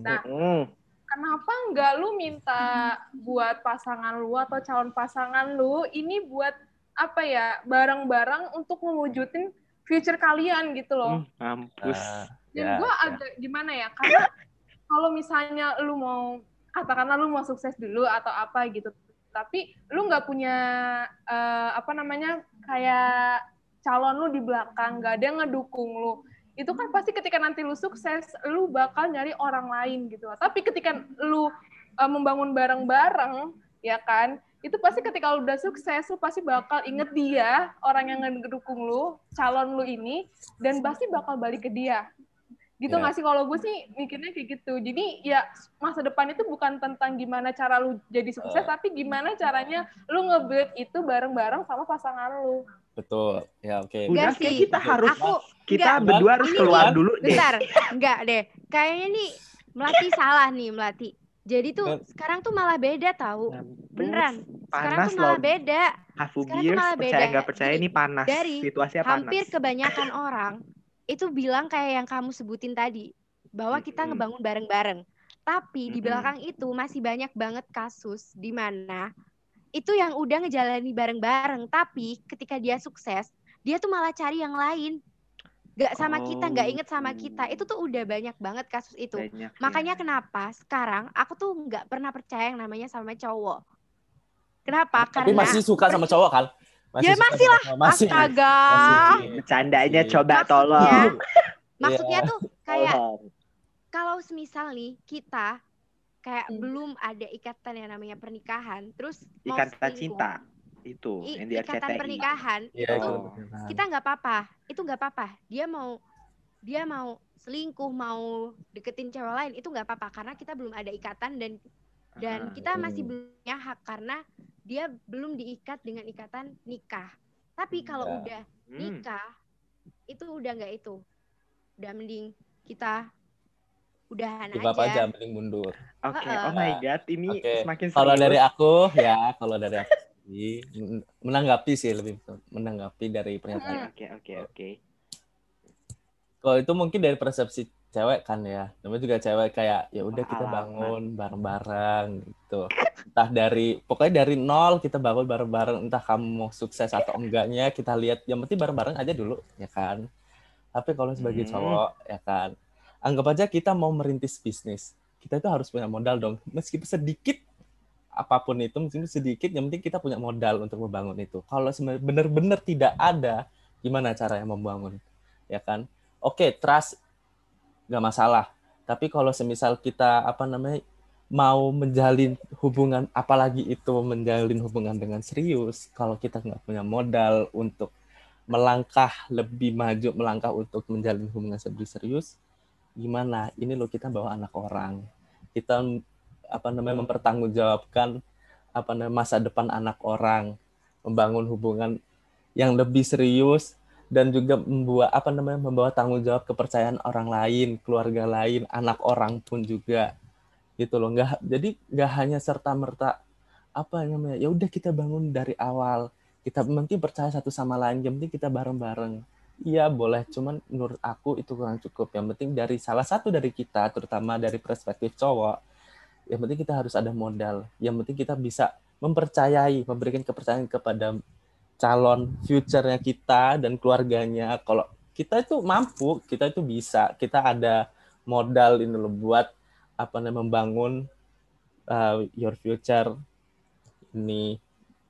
Speaker 3: Nah,
Speaker 1: Hmm.
Speaker 3: Kenapa nggak lu minta buat pasangan lu atau calon pasangan lu ini buat apa ya bareng-bareng untuk mewujudin future kalian gitu loh.
Speaker 1: Hmm, mampus.
Speaker 2: Ah,
Speaker 3: Dan
Speaker 2: ya,
Speaker 3: gue
Speaker 2: ya.
Speaker 3: agak gimana ya, karena kalau misalnya lu mau katakanlah lu mau sukses dulu atau apa gitu, tapi lu nggak punya eh, apa namanya kayak calon lu di belakang, nggak ada yang ngedukung lu. Itu kan pasti ketika nanti lu sukses, lu bakal nyari orang lain gitu. Tapi ketika lu eh, membangun bareng-bareng, ya kan, itu pasti ketika lu udah sukses, lu pasti bakal inget dia, orang yang ngedukung lu, calon lu ini, dan pasti bakal balik ke dia. Gitu nggak sih? Kalau gue sih mikirnya kayak gitu. Jadi ya masa depan itu bukan tentang gimana cara lu jadi sukses
Speaker 2: Eh.
Speaker 3: tapi gimana caranya lu nge-build itu bareng-bareng sama pasangan lu
Speaker 2: betul ya oke
Speaker 1: Bunda,
Speaker 4: Enggak sih.
Speaker 1: kita harus
Speaker 4: Aku
Speaker 1: kita
Speaker 4: enggak,
Speaker 1: berdua harus keluar dulu deh.
Speaker 4: bentar. Enggak deh. Kayaknya nih Melati salah nih Melati. Jadi tuh
Speaker 2: Ben-
Speaker 4: sekarang tuh malah beda tahu.
Speaker 1: Mampus.
Speaker 4: Beneran. Sekarang
Speaker 1: Panas
Speaker 4: tuh malah
Speaker 1: loh.
Speaker 4: beda.
Speaker 1: Hafu
Speaker 4: sekarang tuh malah
Speaker 1: percaya
Speaker 4: beda.
Speaker 1: nggak percaya
Speaker 4: Jadi,
Speaker 1: ini panas.
Speaker 4: dari
Speaker 1: Situasinya panas.
Speaker 4: Hampir kebanyakan orang itu bilang kayak yang kamu sebutin tadi bahwa kita ngebangun bareng-bareng. Tapi di belakang itu masih banyak banget kasus di mana itu yang udah ngejalani bareng-bareng, tapi ketika dia sukses, dia tuh malah cari yang lain. Gak sama kita, nggak inget sama kita. Itu tuh udah banyak banget kasus itu.
Speaker 1: Banyak,
Speaker 4: Makanya
Speaker 1: ya.
Speaker 4: kenapa sekarang aku tuh nggak pernah percaya yang namanya sama cowok. Kenapa?
Speaker 2: tapi
Speaker 4: Karena
Speaker 2: masih suka sama cowok kan
Speaker 4: Ya,
Speaker 2: suka
Speaker 4: masih
Speaker 2: cowok. masih
Speaker 4: astaga.
Speaker 2: Masih.
Speaker 1: Bercandanya
Speaker 2: Masih.
Speaker 1: coba
Speaker 4: Maksudnya-
Speaker 1: tolong.
Speaker 4: Maksudnya
Speaker 2: Iya.
Speaker 4: tuh kayak
Speaker 1: Tolong.
Speaker 4: kalau semisal nih kita kayak
Speaker 3: Hmm.
Speaker 4: belum ada ikatan yang namanya pernikahan, terus mau
Speaker 1: Ikatan cinta itu
Speaker 4: i-
Speaker 1: yang di
Speaker 4: ikatan
Speaker 1: RCTI.
Speaker 4: pernikahan
Speaker 2: Iya,
Speaker 4: itu
Speaker 1: Oh.
Speaker 4: kita nggak apa-apa, itu nggak apa-apa. Dia mau dia mau selingkuh, mau deketin cewek lain itu nggak apa-apa karena kita belum ada ikatan dan dan
Speaker 1: Ah,
Speaker 4: kita masih
Speaker 2: Hmm.
Speaker 4: belum punya hak karena dia belum diikat dengan ikatan nikah. Tapi kalau
Speaker 2: Ya.
Speaker 4: udah
Speaker 1: hmm.
Speaker 4: nikah itu udah nggak itu udah mending kita udahan
Speaker 2: Give up
Speaker 4: aja,
Speaker 2: aja mending mundur
Speaker 1: Oke,
Speaker 4: Heeh.
Speaker 1: oh my god, ini
Speaker 2: Oke.
Speaker 1: semakin
Speaker 2: kalau
Speaker 1: serius.
Speaker 2: dari aku ya kalau dari aku menanggapi sih lebih menanggapi dari pernyataan
Speaker 1: Oke, oke, oke.
Speaker 2: kalau itu mungkin dari persepsi cewek kan ya namanya juga cewek kayak ya udah kita bangun bareng-bareng gitu entah dari pokoknya dari nol kita bangun bareng-bareng entah kamu mau sukses atau enggaknya kita lihat yang penting bareng-bareng aja dulu ya kan tapi kalau sebagai
Speaker 1: Hmm.
Speaker 2: cowok ya kan anggap aja kita mau merintis bisnis. Kita itu harus punya modal dong. Meskipun sedikit apa pun itu meskipun sedikit yang penting kita punya modal untuk membangun itu. Kalau benar-benar tidak ada gimana caranya membangun? Ya kan? Oke trust nggak masalah. Tapi kalau semisal kita apa namanya mau menjalin hubungan apalagi itu menjalin hubungan dengan serius kalau kita nggak punya modal untuk melangkah lebih maju melangkah untuk menjalin hubungan lebih serius gimana? Ini loh kita bawa anak orang. Kita apa namanya mempertanggungjawabkan apa namanya masa depan anak orang. Membangun hubungan yang lebih serius dan juga membuat apa namanya membawa tanggung jawab kepercayaan orang lain keluarga lain anak orang pun juga. Gitu loh. Nggak jadi nggak hanya serta merta apa namanya ya udah kita bangun dari awal. Kita penting percaya satu sama lain yang penting kita bareng-bareng iya boleh. Cuman menurut aku itu kurang cukup. Yang penting dari salah satu dari kita terutama dari perspektif cowok yang penting kita harus ada modal. Yang penting kita bisa mempercayai memberikan kepercayaan kepada calon future-nya kita dan keluarganya. Kalau kita itu mampu kita itu bisa. Kita ada modal ini loh buat apa namanya membangun uh, your future ini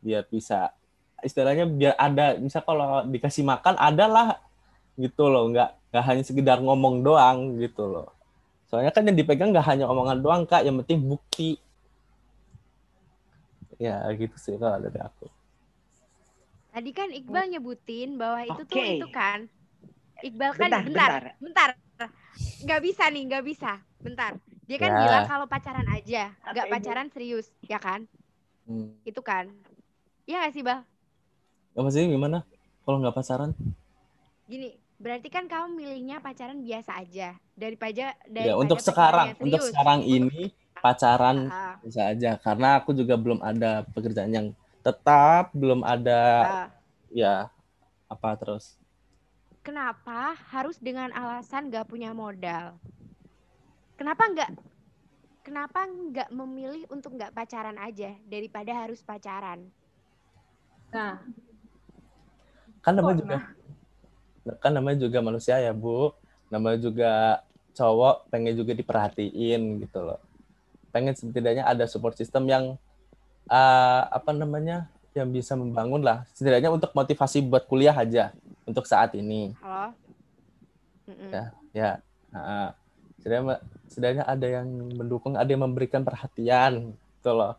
Speaker 2: biar bisa istilahnya biar ada misal kalau dikasih makan adalah gitu loh nggak nggak hanya sekedar ngomong doang gitu loh. Soalnya kan yang dipegang nggak hanya omongan doang kak yang penting bukti. Ya gitu sih kalau dari aku.
Speaker 4: Tadi kan Iqbal nyebutin bahwa itu tuh
Speaker 1: Oke.
Speaker 4: itu kan. Iqbal kan
Speaker 1: Bentar,
Speaker 4: bentar
Speaker 1: bentar.
Speaker 4: bentar. Nggak bisa nih nggak bisa. Bentar. Dia kan
Speaker 2: Ya.
Speaker 4: bilang kalau pacaran aja nggak pacaran serius ya kan?
Speaker 2: Hmm.
Speaker 4: itu kan. Iya gak sih Bal
Speaker 2: Nggak maksudnya gimana? Kalau nggak pacaran?
Speaker 4: Gini berarti kan kamu milihnya pacaran biasa aja. Daripada daripada
Speaker 2: ya untuk sekarang. Untuk sekarang ini pacaran
Speaker 4: Ah,
Speaker 2: bisa aja. Karena aku juga belum ada pekerjaan yang tetap belum ada
Speaker 4: ah.
Speaker 2: ya apa terus.
Speaker 4: Kenapa harus dengan alasan gak punya modal? Kenapa nggak kenapa nggak memilih untuk nggak pacaran aja daripada harus pacaran?
Speaker 3: Nah,
Speaker 2: kan namanya juga
Speaker 3: nah?
Speaker 2: kan namanya juga manusia ya bu. Namanya juga cowok pengen juga diperhatiin gitu loh. Pengen setidaknya ada support system yang eh, apa namanya yang bisa membangun lah. Setidaknya untuk motivasi buat kuliah aja untuk saat ini.
Speaker 4: Halo.
Speaker 2: Ya. ya. Nah, setidaknya setidaknya ada yang mendukung ada yang memberikan perhatian gitu loh.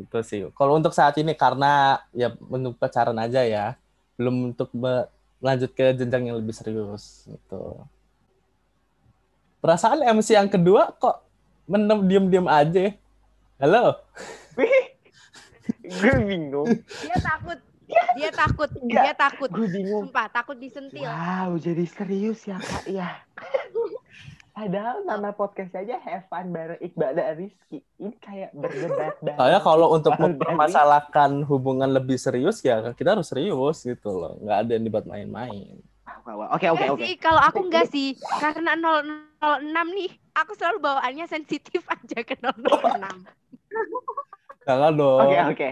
Speaker 2: Itu sih. Kalau untuk saat ini karena ya untuk pacaran aja ya belum untuk lanjut ke jenjang yang lebih serius gitu. Perasaan MC yang kedua kok menem diem-diem aja halo?
Speaker 1: Gue bingung.
Speaker 4: Dia takut. Dia takut. Dia takut.
Speaker 1: Gue bingung.
Speaker 4: Sumpah takut disentil.
Speaker 1: Wow jadi serius ya kak ya Padahal nama podcast aja Have Fun bareng Iqbal dan Rizky. Ini kayak berdebat bareng.
Speaker 2: saya kalau untuk mempermasalahkan hubungan lebih serius ya kita harus serius gitu loh nggak ada yang dibuat main-main
Speaker 1: Oke oke oke.
Speaker 4: kalau aku enggak sih karena 006 nih aku selalu bawaannya sensitif aja ke 006
Speaker 2: Jangan dong
Speaker 1: Oke oke.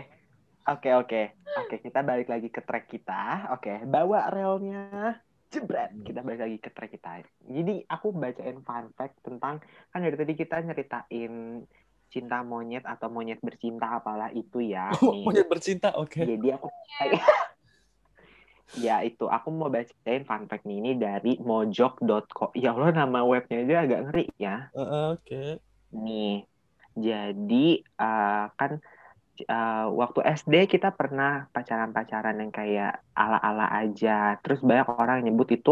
Speaker 1: Oke oke. Oke kita balik lagi ke track kita. Oke bawa relnya. Jebret. Kita balik lagi ke track kita. Jadi aku bacain fun fact tentang kan dari tadi kita nyeritain cinta monyet atau monyet bercinta apalah itu ya. Nih.
Speaker 2: monyet bercinta oke
Speaker 1: Jadi aku Ya itu aku mau bacain fun fact nih, ini dari mojok.co. Ya Allah nama webnya aja agak ngeri ya.
Speaker 2: Eh, oke
Speaker 1: Nih. Jadi eh, kan eh, waktu SD kita pernah pacaran-pacaran yang kayak ala-ala aja. Terus banyak orang yang nyebut itu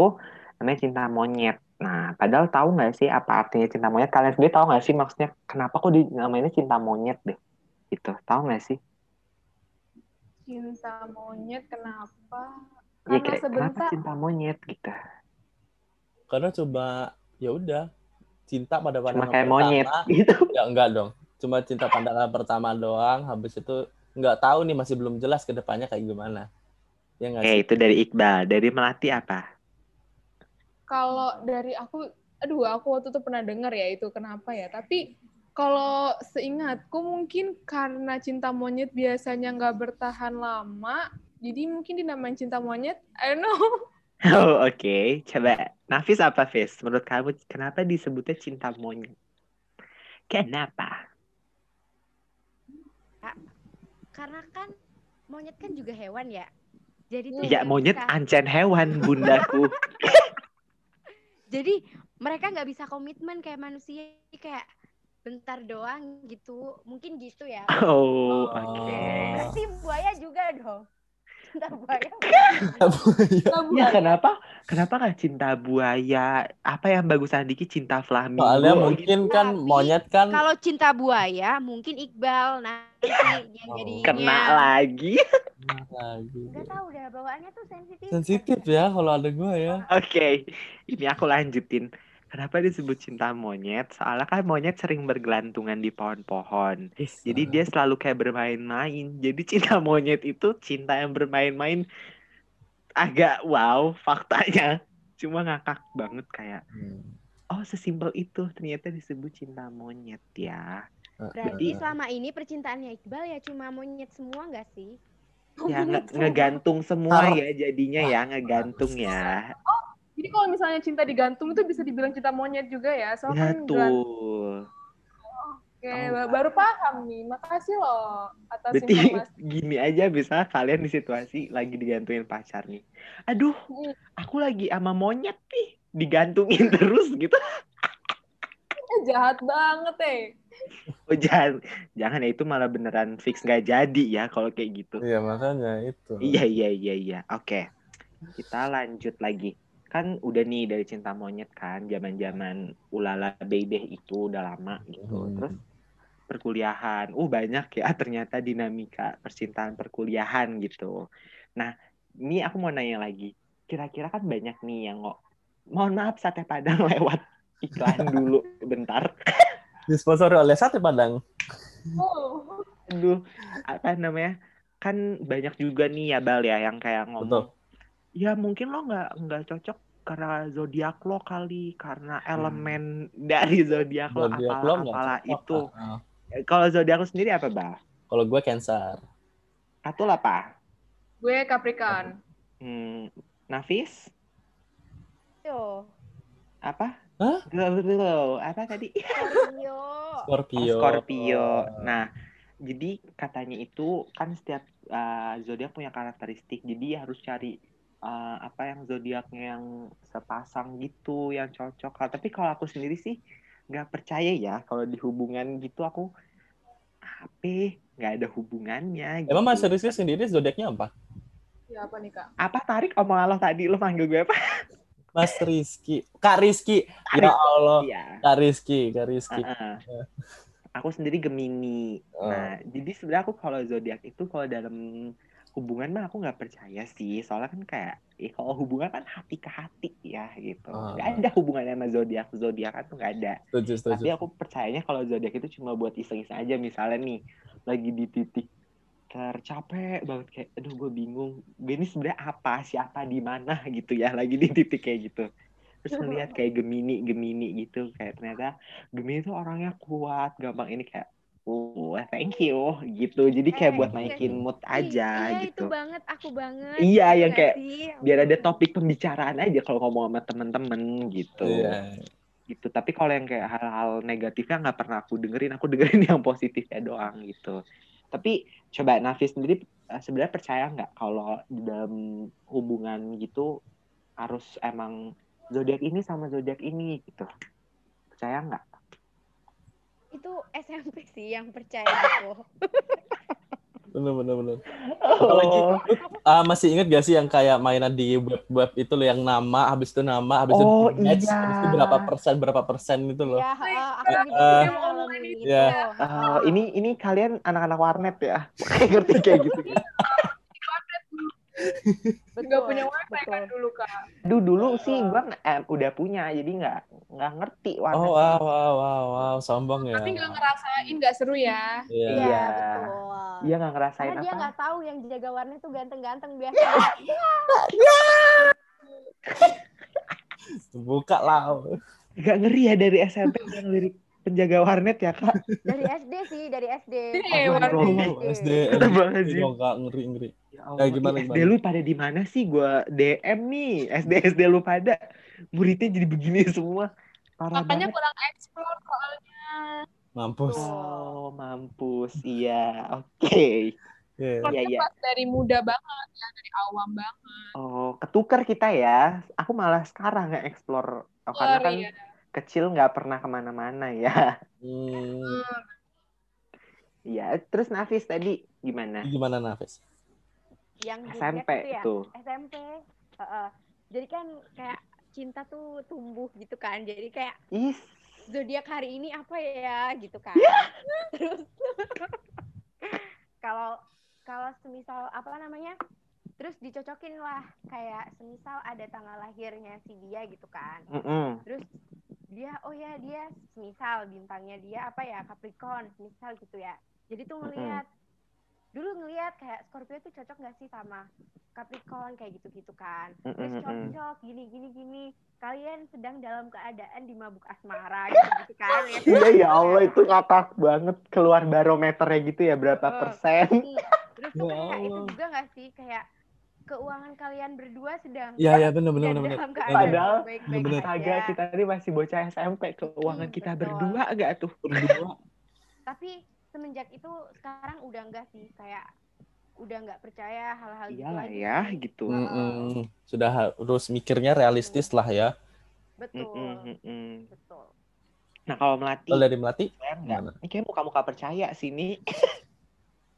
Speaker 1: namanya cinta monyet. Nah, padahal tahu nggak sih apa artinya cinta monyet? Kalian sendiri tahu nggak sih maksudnya kenapa kok dinamainnya cinta monyet deh? Itu tahu nggak sih?
Speaker 3: cinta monyet kenapa?
Speaker 1: Ya
Speaker 3: Karena
Speaker 1: kayak kenapa
Speaker 3: sebentar
Speaker 1: cinta monyet gitu?
Speaker 2: karena coba ya udah cinta pada
Speaker 1: Cuma
Speaker 2: pandangan
Speaker 1: kayak
Speaker 2: pertama
Speaker 1: monyet gitu.
Speaker 2: ya enggak dong cuma cinta pandangan pertama doang habis itu nggak tahu nih masih belum jelas ke depannya kayak gimana ya nggak
Speaker 1: Eh itu dari Iqbal, dari Melati apa?
Speaker 3: kalau dari aku aduh aku waktu itu pernah dengar ya itu kenapa ya tapi kalau seingatku mungkin karena cinta monyet biasanya nggak bertahan lama jadi mungkin dinamain cinta monyet I don't know
Speaker 1: Oh oke, coba Nafis apa Fis? Menurut kamu kenapa disebutnya cinta monyet? Kenapa?
Speaker 4: Karena kan monyet kan juga hewan ya jadi tuh
Speaker 1: Ya monyet
Speaker 4: bisa-
Speaker 1: ancen hewan bundaku.
Speaker 4: jadi mereka nggak bisa komitmen kayak manusia kayak bentar doang gitu mungkin gitu ya
Speaker 1: Oh
Speaker 2: Oh.
Speaker 1: oke.
Speaker 4: Berarti buaya juga dong cinta buaya.
Speaker 1: Ya kenapa? Kenapa nggak cinta buaya? Apa yang bagusan dikit cinta flamingo?
Speaker 2: Soalnya
Speaker 1: gitu?
Speaker 2: mungkin kan
Speaker 4: Tapi
Speaker 2: monyet kan
Speaker 4: Kalau cinta buaya mungkin Iqbal nanti yang
Speaker 2: Oh.
Speaker 4: jadinya.
Speaker 1: kena lagi.
Speaker 2: lagi.
Speaker 4: Gak tahu dah bawaannya tuh sensitif.
Speaker 2: Sensitif ya kalau ada gue ya.
Speaker 1: Oke, ini aku lanjutin. Kenapa disebut cinta monyet? Soalnya kan monyet sering bergelantungan di pohon-pohon. Jadi dia selalu kayak bermain-main. Jadi cinta monyet itu cinta yang bermain-main. Agak wow faktanya. Cuma ngakak banget kayak,
Speaker 2: Hmm.
Speaker 1: oh sesimpel itu ternyata disebut cinta monyet ya.
Speaker 4: Berarti
Speaker 1: Jadi-
Speaker 4: selama ini percintaannya Iqbal ya cuma monyet semua gak sih?
Speaker 1: Ya nge- ngegantung semua ya jadinya ya ngegantung ya.
Speaker 3: Jadi kalau misalnya cinta digantung itu bisa dibilang cinta monyet juga ya.
Speaker 1: Ya
Speaker 3: Soalnya kan. Oke,
Speaker 1: Oh,
Speaker 3: ba- baru paham nih. Makasih loh atas
Speaker 1: Berarti
Speaker 3: informasi.
Speaker 1: gini aja bisa kalian di situasi lagi digantungin pacar nih. Aduh,
Speaker 3: Hmm.
Speaker 1: aku lagi sama monyet nih, digantungin terus gitu.
Speaker 3: Eh, jahat banget eh.
Speaker 1: Oh jangan, jangan ya itu malah beneran fix nggak jadi ya kalau kayak gitu.
Speaker 2: Iya makanya itu.
Speaker 1: Iya iya iya iya. Oke, kita lanjut lagi. Kan udah nih dari cinta monyet kan, zaman-zaman ulala baby itu udah lama gitu.
Speaker 2: Hmm.
Speaker 1: Terus perkuliahan, uh banyak ya ternyata dinamika percintaan perkuliahan gitu. Nah, ini aku mau nanya lagi. Kira-kira kan banyak nih yang kok, mohon maaf sate padang lewat iklan dulu bentar.
Speaker 2: Disponsori oleh Sate Padang.
Speaker 3: Oh.
Speaker 1: Aduh, apa namanya? Kan banyak juga nih ya Bal ya yang kayak ngomong. Ya mungkin lo nggak nggak cocok karena zodiak lo kali, karena elemen dari zodiak lo
Speaker 2: Zodiak
Speaker 1: apalah,
Speaker 2: lo
Speaker 1: itu.
Speaker 2: ah.
Speaker 1: Kalau zodiak lo sendiri apa Bal?
Speaker 2: Kalau gue Cancer.
Speaker 1: Katul apa?
Speaker 3: Gue Capricorn.
Speaker 1: Hmm, Nafis?
Speaker 4: Tuh.
Speaker 1: Apa?
Speaker 2: Hah?
Speaker 1: Apa tadi?
Speaker 4: Scorpio.
Speaker 1: Oh,
Speaker 2: Scorpio.
Speaker 1: Scorpio. Nah, jadi katanya itu kan setiap uh, zodiak punya karakteristik. Jadi harus cari uh, apa yang zodiaknya yang sepasang gitu, yang cocok. Nah, Tapi kalau aku sendiri sih nggak percaya ya kalau di hubungan gitu aku apa nggak ada hubungannya. Gitu.
Speaker 2: Emang Mas Rizky sendiri zodiaknya apa?
Speaker 3: Ya apa nih kak?
Speaker 1: Apa tarik omongan lo tadi lo manggil gue apa?
Speaker 2: Mas Rizky. Kak Rizky.
Speaker 1: Tarik.
Speaker 2: Ya Allah.
Speaker 1: Iya.
Speaker 2: Kak Rizky, Kak Rizky.
Speaker 1: Uh-uh. Aku sendiri Gemini.
Speaker 2: Oh.
Speaker 1: Nah, jadi sebenarnya aku kalau zodiak itu kalau dalam hubungan mah aku nggak percaya sih. Soalnya kan kayak, eh, kalau hubungan kan hati ke hati ya gitu. Nggak ada hubungannya sama zodiak. Zodiak kan tuh nggak ada.
Speaker 2: Setuju, setuju.
Speaker 1: Tapi aku percayanya kalau zodiak itu cuma buat iseng-iseng aja. Misalnya nih, lagi di titik tercapek banget kayak, aduh gue bingung. Gue ini sebenarnya apa, siapa, di mana gitu ya. Lagi di titik kayak gitu. Terus ngeliat kayak Gemini, Gemini gitu. Kayak ternyata Gemini tuh orangnya kuat, gampang ini kayak, oh thank you gitu. Jadi kayak
Speaker 4: Eh,
Speaker 1: buat
Speaker 4: iya
Speaker 1: naikin
Speaker 4: sih.
Speaker 1: mood aja
Speaker 4: iya,
Speaker 1: gitu.
Speaker 4: itu banget, aku banget.
Speaker 1: Iya,
Speaker 4: Iya
Speaker 1: yang kayak
Speaker 4: sih?
Speaker 1: Biar ada topik pembicaraan aja kalau ngomong sama temen-temen gitu
Speaker 2: Iya.
Speaker 1: gitu tapi kalau yang kayak hal-hal negatifnya nggak pernah aku dengerin aku dengerin yang positifnya doang gitu tapi coba Nafis sendiri eh, sebenarnya percaya nggak kalau di dalam hubungan gitu harus emang zodiak ini sama zodiak ini gitu percaya nggak
Speaker 4: Itu SMP sih yang percaya gitu.
Speaker 2: Bener, bener, bener. Apalagi,
Speaker 1: oh,
Speaker 2: Ah, masih inget gak sih yang kayak mainan di web-web itu loh yang nama, habis itu nama, habis
Speaker 1: Oh,
Speaker 2: itu match,
Speaker 1: iya.
Speaker 2: habis itu berapa persen, berapa persen itu loh.
Speaker 4: Ya,
Speaker 3: Eh,
Speaker 4: juga
Speaker 2: eh,
Speaker 4: ngalamin gitu.
Speaker 2: ya.
Speaker 1: oh, ini ini kalian anak-anak warnet ya ngerti kayak gitu
Speaker 3: Nggak punya wifi kan
Speaker 4: betul.
Speaker 3: dulu kak?
Speaker 1: Duh, dulu sih gua eh, udah punya jadi nggak nggak ngerti warnet
Speaker 2: Oh, wow, wow, wow, wow, sombong ya.
Speaker 3: Tapi nggak ngerasain nggak seru ya?
Speaker 2: Iya.
Speaker 4: Iya,
Speaker 1: Iya.
Speaker 4: betul.
Speaker 1: Iya nggak ngerasain
Speaker 4: Karena dia
Speaker 1: apa
Speaker 4: nggak tahu yang jaga warnet tuh ganteng-ganteng biasa.
Speaker 2: Buka lah.
Speaker 1: Gak ngeri ya dari SMP udah ngelirik penjaga warnet ya kak
Speaker 4: dari SD sih, dari SD.
Speaker 3: Eh, warnet.
Speaker 2: SD, dong, Kak, ngeri, ngeri.
Speaker 1: Ya Allah,
Speaker 2: Eh, gimana,
Speaker 1: SD
Speaker 2: gimana?
Speaker 1: lu pada di mana sih? Gua DM nih, SD SD lu pada muridnya jadi begini semua. Parah
Speaker 3: Makanya
Speaker 1: banget.
Speaker 3: kurang explore soalnya.
Speaker 2: Mampus.
Speaker 1: Oh, mampus. Iya, oke.
Speaker 2: Iya.
Speaker 3: Soalnya
Speaker 1: iya.
Speaker 3: pas dari muda banget ya, dari awam banget.
Speaker 1: Oh, ketukar kita ya. Aku malah sekarang nggak explore. Oh, karena kan
Speaker 3: ya.
Speaker 1: Kecil nggak pernah ke mana-mana ya.
Speaker 2: Hmm,
Speaker 1: Iya, terus Nafis tadi gimana?
Speaker 2: gimana Nafis?
Speaker 4: yang
Speaker 1: SMP
Speaker 4: itu ya
Speaker 1: tuh.
Speaker 4: SMP Heeh. jadi kan kayak cinta tuh tumbuh gitu kan jadi kayak
Speaker 1: Ih,
Speaker 4: zodiak hari ini apa ya gitu kan terus kalau kalau semisal apa namanya terus dicocokin lah kayak semisal ada tanggal lahirnya si dia gitu kan
Speaker 1: mm-mm.
Speaker 4: terus dia oh ya dia semisal bintangnya dia apa ya Capricorn semisal gitu ya. Jadi tuh ngelihat dulu ngelihat kayak Scorpio tuh cocok gak sih sama Capricorn kayak gitu-gitu kan? Terus cocok gini gini gini. Kalian sedang dalam keadaan di mabuk asmara gitu, gitu kan? Ya
Speaker 1: Iya ya Allah itu ngakak banget. Keluar barometernya gitu ya berapa
Speaker 4: Oh.
Speaker 1: persen.
Speaker 4: terus tuh
Speaker 2: Ya
Speaker 4: kayak itu juga gak sih? Kayak keuangan kalian berdua sedang
Speaker 2: Iya iya benar benar benar. benar.
Speaker 4: keadaan
Speaker 1: Padahal. Astaga
Speaker 4: aja.
Speaker 1: kita ini masih bocah SMP keuangan
Speaker 4: Hmm,
Speaker 1: kita
Speaker 4: betul.
Speaker 1: berdua gak tuh?
Speaker 2: Berdua.
Speaker 4: tapi semenjak itu sekarang udah enggak sih kayak udah nggak percaya hal-hal gitu
Speaker 1: Iyalah
Speaker 4: lagi
Speaker 1: ya gitu.
Speaker 2: Mm-mm. Sudah harus mikirnya realistis lah ya.
Speaker 4: betul
Speaker 1: Mm-mm, mm-mm.
Speaker 4: betul
Speaker 1: Nah kalau melati,
Speaker 2: Kalau dari Melati,
Speaker 1: saya enggak. kayak muka-muka percaya sih nih.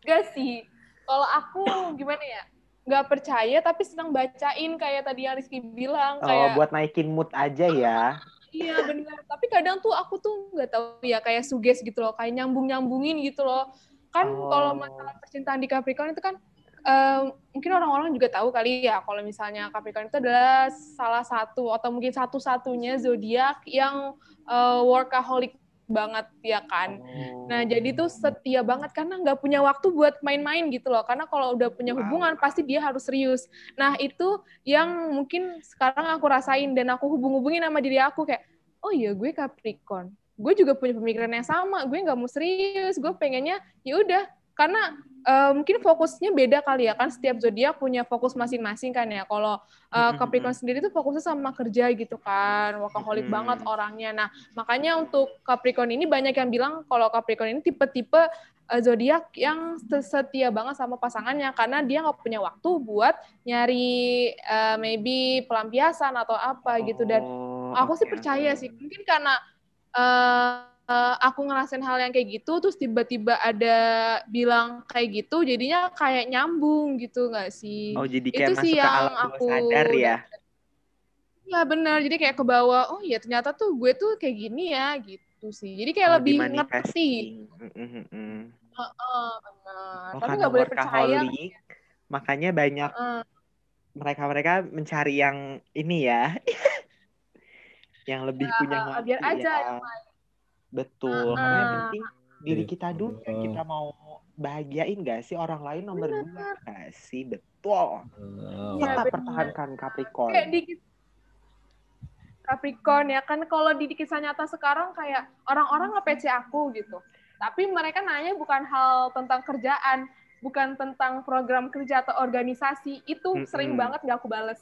Speaker 3: Gak sih. Kalau aku gimana ya? Gak percaya tapi senang bacain kayak tadi yang Rizky bilang
Speaker 1: Oh,
Speaker 3: kayak
Speaker 1: buat naikin mood aja ya.
Speaker 3: iya benar. Tapi kadang tuh aku tuh nggak tahu ya kayak suges gitu loh, kayak nyambung nyambungin gitu loh. Kan
Speaker 1: Oh.
Speaker 3: kalau masalah percintaan di Capricorn itu kan eh, mungkin orang-orang juga tahu kali ya kalau misalnya Capricorn itu adalah salah satu atau mungkin satu-satunya zodiak yang eh, workaholic banget ya kan.
Speaker 1: Oh.
Speaker 3: Nah, jadi tuh setia banget karena nggak punya waktu buat main-main gitu loh. Karena kalau udah punya hubungan pasti dia harus serius. Nah, itu yang mungkin sekarang aku rasain dan aku hubung-hubungin sama diri aku kayak, oh iya gue Capricorn. Gue juga punya pemikiran yang sama. Gue nggak mau serius. Gue pengennya ya udah karena eh, mungkin fokusnya beda kali ya kan setiap zodiak punya fokus masing-masing kan ya. Kalau
Speaker 1: Mm-mm,
Speaker 3: Capricorn sendiri tuh fokusnya sama kerja gitu kan, workaholic
Speaker 1: Mm-mm.
Speaker 3: banget orangnya. Nah, makanya untuk Capricorn ini banyak yang bilang kalau Capricorn ini tipe-tipe eh, zodiak yang setia banget sama pasangannya karena dia nggak punya waktu buat nyari eh, maybe pelampiasan atau apa gitu dan
Speaker 1: Oh,
Speaker 3: aku sih percaya sih mungkin karena eh, aku ngerasain hal yang kayak gitu terus tiba-tiba ada bilang kayak gitu jadinya kayak nyambung gitu nggak sih
Speaker 1: Oh, jadi kayak
Speaker 3: itu
Speaker 1: masuk
Speaker 3: sih
Speaker 1: ke
Speaker 3: yang
Speaker 1: alam
Speaker 3: aku
Speaker 1: sadar ya.
Speaker 3: Iya benar jadi kayak ke bawah oh ya ternyata tuh gue tuh kayak gini ya gitu sih jadi kayak
Speaker 1: Oh,
Speaker 3: lebih ngerti.
Speaker 1: Mm, mm, mm.
Speaker 3: Heeh, benar
Speaker 1: Oh,
Speaker 3: tapi nggak boleh percaya
Speaker 1: workaholic, makanya banyak mereka-mereka mencari yang ini ya. yang lebih punya
Speaker 3: eh,
Speaker 1: waktu
Speaker 3: biar aja
Speaker 1: ya. Betul. Karena yang
Speaker 3: Heeh.
Speaker 1: penting diri kita dulu yang kita mau bahagiain gak sih orang lain nomor
Speaker 3: Bener.
Speaker 1: dua gak sih betul
Speaker 3: Iya,
Speaker 1: tetap
Speaker 3: bener.
Speaker 1: pertahankan Capricorn
Speaker 3: kayak di Capricorn ya kan kalau di kisah nyata sekarang kayak orang-orang nge-PC aku gitu. Tapi mereka nanya bukan hal tentang kerjaan, bukan tentang program kerja atau organisasi, itu
Speaker 1: Mm-mm.
Speaker 3: sering banget gak aku bales.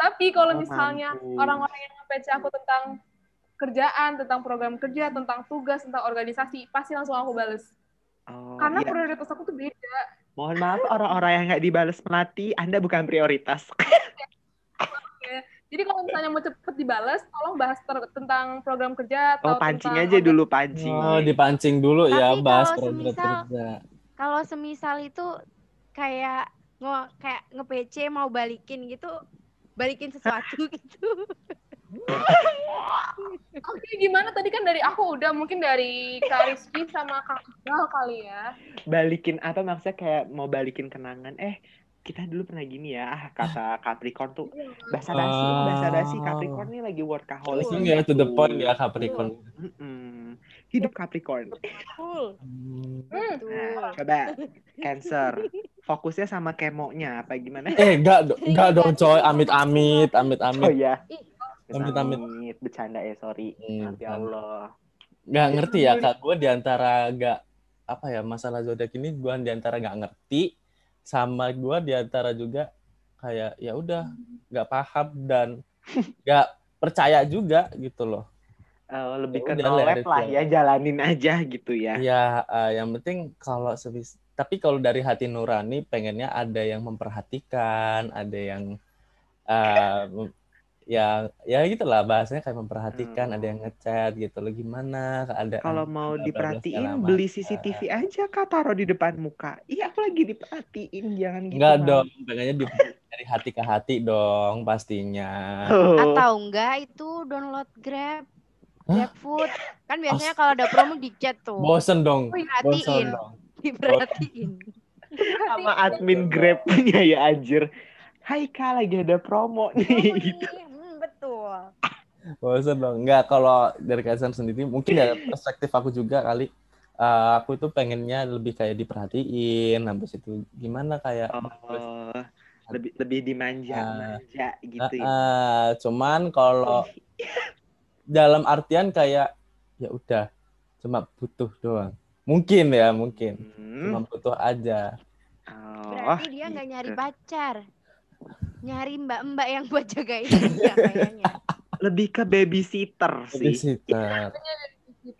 Speaker 3: Tapi kalau
Speaker 1: Oh,
Speaker 3: misalnya orang-orang yang nge-PC aku tentang kerjaan, tentang program kerja, tentang tugas, tentang organisasi, pasti langsung aku bales.
Speaker 1: oh,
Speaker 3: Karena
Speaker 1: iya.
Speaker 3: prioritas aku tuh beda.
Speaker 1: mohon maaf orang-orang yang nggak dibales melati Anda bukan prioritas
Speaker 3: Jadi kalau misalnya mau cepet dibales, tolong bahas ter- tentang program kerja atau
Speaker 1: oh pancing
Speaker 3: tentang
Speaker 1: aja dulu pancing
Speaker 2: Oh, dipancing dulu ya
Speaker 4: Tapi
Speaker 2: bahas
Speaker 4: kalau
Speaker 2: program
Speaker 4: semisal-
Speaker 2: kerja.
Speaker 4: kalau semisal itu kayak ngo kayak nge PC mau balikin gitu balikin sesuatu gitu
Speaker 3: Oke, gimana tadi kan dari aku udah mungkin dari Kak Rizky sama Kak Iqbal kali ya.
Speaker 1: balikin apa maksudnya kayak mau balikin kenangan eh kita dulu pernah gini ya ah kata Capricorn tuh bahasa basi
Speaker 2: Ah.
Speaker 1: bahasa basi Capricorn nih lagi workaholic
Speaker 2: Langsung ya to the
Speaker 1: gitu.
Speaker 2: point ya Capricorn.
Speaker 1: Mm-mm. hidup Capricorn
Speaker 4: betul
Speaker 2: Hmm.
Speaker 1: Nah, coba Cancer. Fokusnya sama kemonya apa gimana?
Speaker 2: Eh, enggak, enggak dong coy, amit-amit,
Speaker 1: Oh
Speaker 2: amit-amit.
Speaker 1: Ya.
Speaker 4: Ih.
Speaker 2: Amit-amit.
Speaker 1: Bercanda ya, sorry.
Speaker 2: Hmm,
Speaker 1: ya Allah.
Speaker 2: Nggak ngerti ya kak, gue di antara nggak apa ya masalah zodiak ini gue di antara nggak ngerti sama gue di antara juga kayak ya udah nggak paham dan nggak percaya juga gitu loh.
Speaker 1: Eh, lebih
Speaker 2: Ya
Speaker 1: ke
Speaker 2: udah,
Speaker 1: no
Speaker 2: let
Speaker 1: lab
Speaker 2: it
Speaker 1: lah ya, jalanin aja gitu ya.
Speaker 2: Ya eh, yang penting kalau sebis tapi kalau dari hati nurani pengennya ada yang memperhatikan, ada yang eh, ya ya gitulah bahasanya kayak memperhatikan
Speaker 1: Hmm.
Speaker 2: ada yang ngechat gitu lo gimana keadaan
Speaker 1: Kalau mau diperhatiin, beli. CCTV aja kak, taruh di depan muka. Iya, aku lagi diperhatiin, jangan gitu.
Speaker 2: enggak dong pengennya di, dari hati ke hati dong pastinya
Speaker 1: Oh.
Speaker 4: Atau enggak itu download Grab? Grab Food. Kan biasanya kalau ada promo di chat tuh.
Speaker 2: bosen dong
Speaker 3: Wih,
Speaker 2: bosen
Speaker 4: Perhatiin,
Speaker 2: dong
Speaker 4: diperhatiin.
Speaker 1: sama admin Grab-nya ya anjir. Hai kak, lagi ada promo nih.
Speaker 4: Promo
Speaker 1: gitu.
Speaker 4: nih,
Speaker 2: bosen dong enggak kalau dari Kaisar sendiri mungkin dari perspektif aku juga kali eh, aku itu pengennya lebih kayak diperhatiin habis itu gimana kayak
Speaker 1: Oh, lebih lebih dimanja-manja gitu ya.
Speaker 2: Eh, cuman kalau dalam artian kayak ya udah cuma butuh doang mungkin ya mungkin
Speaker 1: Hmm.
Speaker 2: cuma butuh aja
Speaker 1: Oh,
Speaker 4: Berarti dia nggak
Speaker 1: gitu.
Speaker 4: nyari pacar. Nyari mbak-mbak yang buat jagain dia kayaknya.
Speaker 1: Lebih ke babysitter sih.
Speaker 2: babysitter.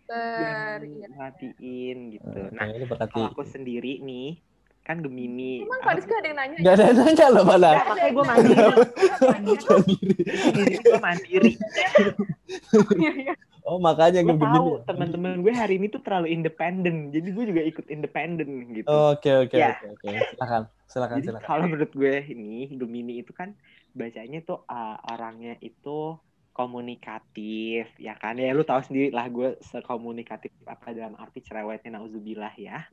Speaker 1: Yang
Speaker 3: Iya.
Speaker 1: merhatiin gitu.
Speaker 2: Eh,
Speaker 1: Nah, kalau aku sendiri nih, kan Gemini.
Speaker 3: Emang Kak Rizky ada yang nanya?
Speaker 2: nggak ada yang nanya loh malah
Speaker 1: Nggak, makanya gue mandiri. Gue mandiri.
Speaker 3: Iya, iya.
Speaker 2: oh makanya
Speaker 1: Gue tahu teman-teman gue hari ini tuh terlalu independen. Jadi gue juga ikut independen gitu.
Speaker 2: oke oke
Speaker 1: Ya.
Speaker 2: oke oke silakan silakan
Speaker 1: Jadi
Speaker 2: silakan.
Speaker 1: kalau menurut gue ini Gemini itu kan bacanya tuh uh, orangnya itu komunikatif ya kan? Ya lu tahu sendiri lah gue sekomunikatif apa dalam arti cerewetnya nauzubillah ya.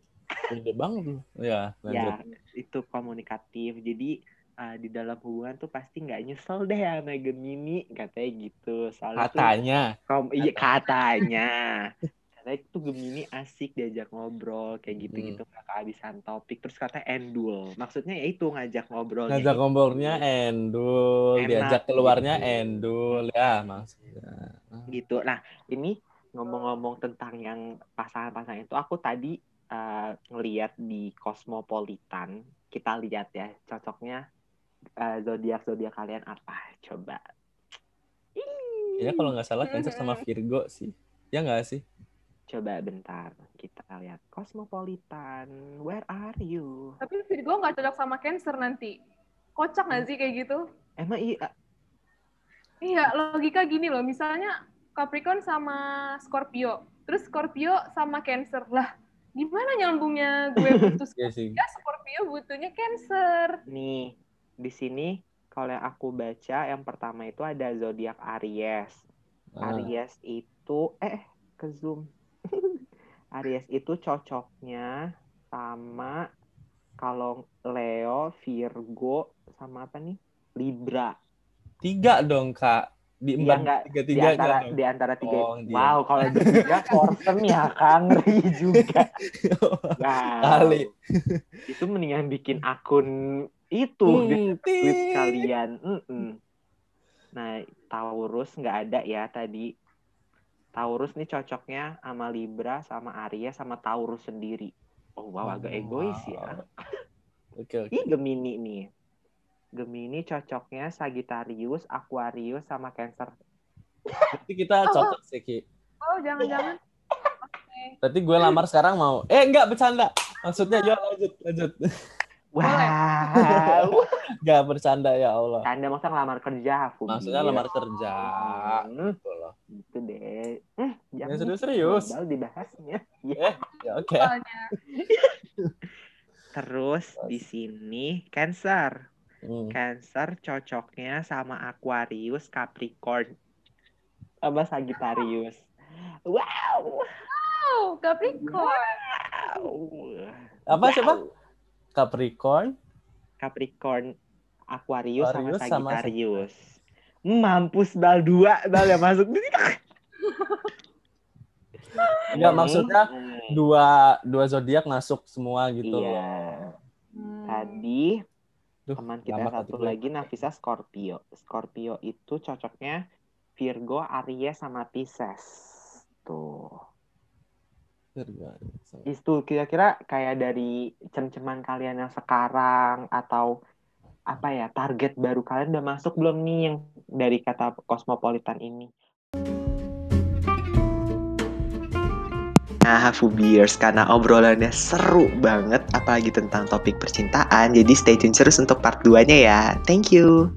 Speaker 2: Gede banget ya lanjut.
Speaker 1: ya itu komunikatif. Jadi uh, di dalam hubungan tuh pasti nggak nyesel deh sama Gemini katanya gitu. Soalnya tuh
Speaker 2: katanya.
Speaker 1: kom- iya katanya katanya itu Gemini asik diajak ngobrol kayak gitu gitu nggak kehabisan topik terus kata endul maksudnya ya itu ngajak ngobrol
Speaker 2: ngajak ngobrolnya endul
Speaker 1: Enak
Speaker 2: diajak keluarnya
Speaker 1: gitu.
Speaker 2: endul ya maksudnya
Speaker 1: gitu. Nah, ini ngomong-ngomong tentang yang pasangan-pasangan itu, aku tadi uh, ngeliat di Cosmopolitan, kita lihat ya cocoknya uh, zodiak zodiak kalian apa? Coba.
Speaker 2: ya kalau nggak salah Cancer sama Virgo sih ya nggak sih
Speaker 1: Coba bentar, kita lihat Cosmopolitan. Where are you?
Speaker 3: Tapi Virgo nggak cocok sama Cancer nanti. Kocak nggak sih kayak gitu?
Speaker 1: Emang iya
Speaker 3: Iya, logika gini loh. Misalnya Capricorn sama Scorpio. Terus Scorpio sama Cancer. Lah, gimana nyambungnya gue butuh
Speaker 2: Iya
Speaker 3: Scorpio, Scorpio butuhnya Cancer.
Speaker 1: nih di sini kalau yang aku baca yang pertama itu ada zodiak Aries.
Speaker 2: Ah,
Speaker 1: Aries itu eh ke zoom. Aries itu cocoknya sama kalau Leo, Virgo sama apa nih? Libra.
Speaker 2: tiga dong kak di empat
Speaker 1: enggak
Speaker 2: tiga
Speaker 1: di
Speaker 2: tiga
Speaker 1: antara di antara tiga.
Speaker 2: Oh, dia.
Speaker 1: wow, kalau di tiga Korsen ya Kang ngeri juga. Wow.
Speaker 2: Kali.
Speaker 1: Itu mendingan bikin akun itu di
Speaker 2: Hmm,
Speaker 1: tweet
Speaker 2: tit.
Speaker 1: kalian. Mm-mm. Nah, Taurus nggak ada ya tadi. Taurus nih cocoknya sama Libra, sama Aries, sama Taurus sendiri. Oh wow, agak egois ya.
Speaker 2: oke oke
Speaker 1: Ih, Gemini nih. Gemini cocoknya Sagittarius, Aquarius, sama Cancer.
Speaker 2: Berarti kita cocok sih Ki
Speaker 3: Oh, jangan-jangan.
Speaker 2: Berarti gue lamar sekarang mau eh enggak bercanda maksudnya yuk lanjut lanjut
Speaker 1: Wow.
Speaker 2: enggak bercanda ya Allah
Speaker 1: Anda masa ngelamar kerja, Fubi?
Speaker 2: maksudnya lamar kerja
Speaker 1: Hmm,
Speaker 2: gitu loh
Speaker 1: gitu deh. Hmm, jangan
Speaker 2: serius-serius.
Speaker 1: global dibahasnya. Ya.
Speaker 2: ya oke
Speaker 3: Soalnya.
Speaker 1: Terus di sini Cancer.
Speaker 2: Hmm.
Speaker 1: Cancer cocoknya sama Aquarius, Capricorn, sama Sagittarius. Wow.
Speaker 3: Oh, Capricorn.
Speaker 1: wow.
Speaker 2: apa
Speaker 1: Wow.
Speaker 2: siapa Capricorn
Speaker 1: Capricorn, Aquarius, sama
Speaker 2: Aquarius sama
Speaker 1: Sagittarius. Mampus bal dua bal yang masuk di sini.
Speaker 2: enggak maksudnya
Speaker 1: Hmm.
Speaker 2: dua dua zodiak masuk semua gitu
Speaker 1: Iya.
Speaker 2: loh
Speaker 3: Hmm.
Speaker 1: Tadi
Speaker 2: Duh,
Speaker 1: teman kita satu lagi Nafisa Scorpio. Scorpio itu cocoknya Virgo, Aries, sama Pisces. Tuh. Itu kira-kira kayak dari cem-ceman kalian yang sekarang atau apa ya target baru kalian udah masuk belum nih yang dari kata cosmopolitan ini? Nah, Fubiers, karena obrolannya seru banget, apalagi tentang topik percintaan, jadi stay tune terus untuk part 2-nya ya. Thank you.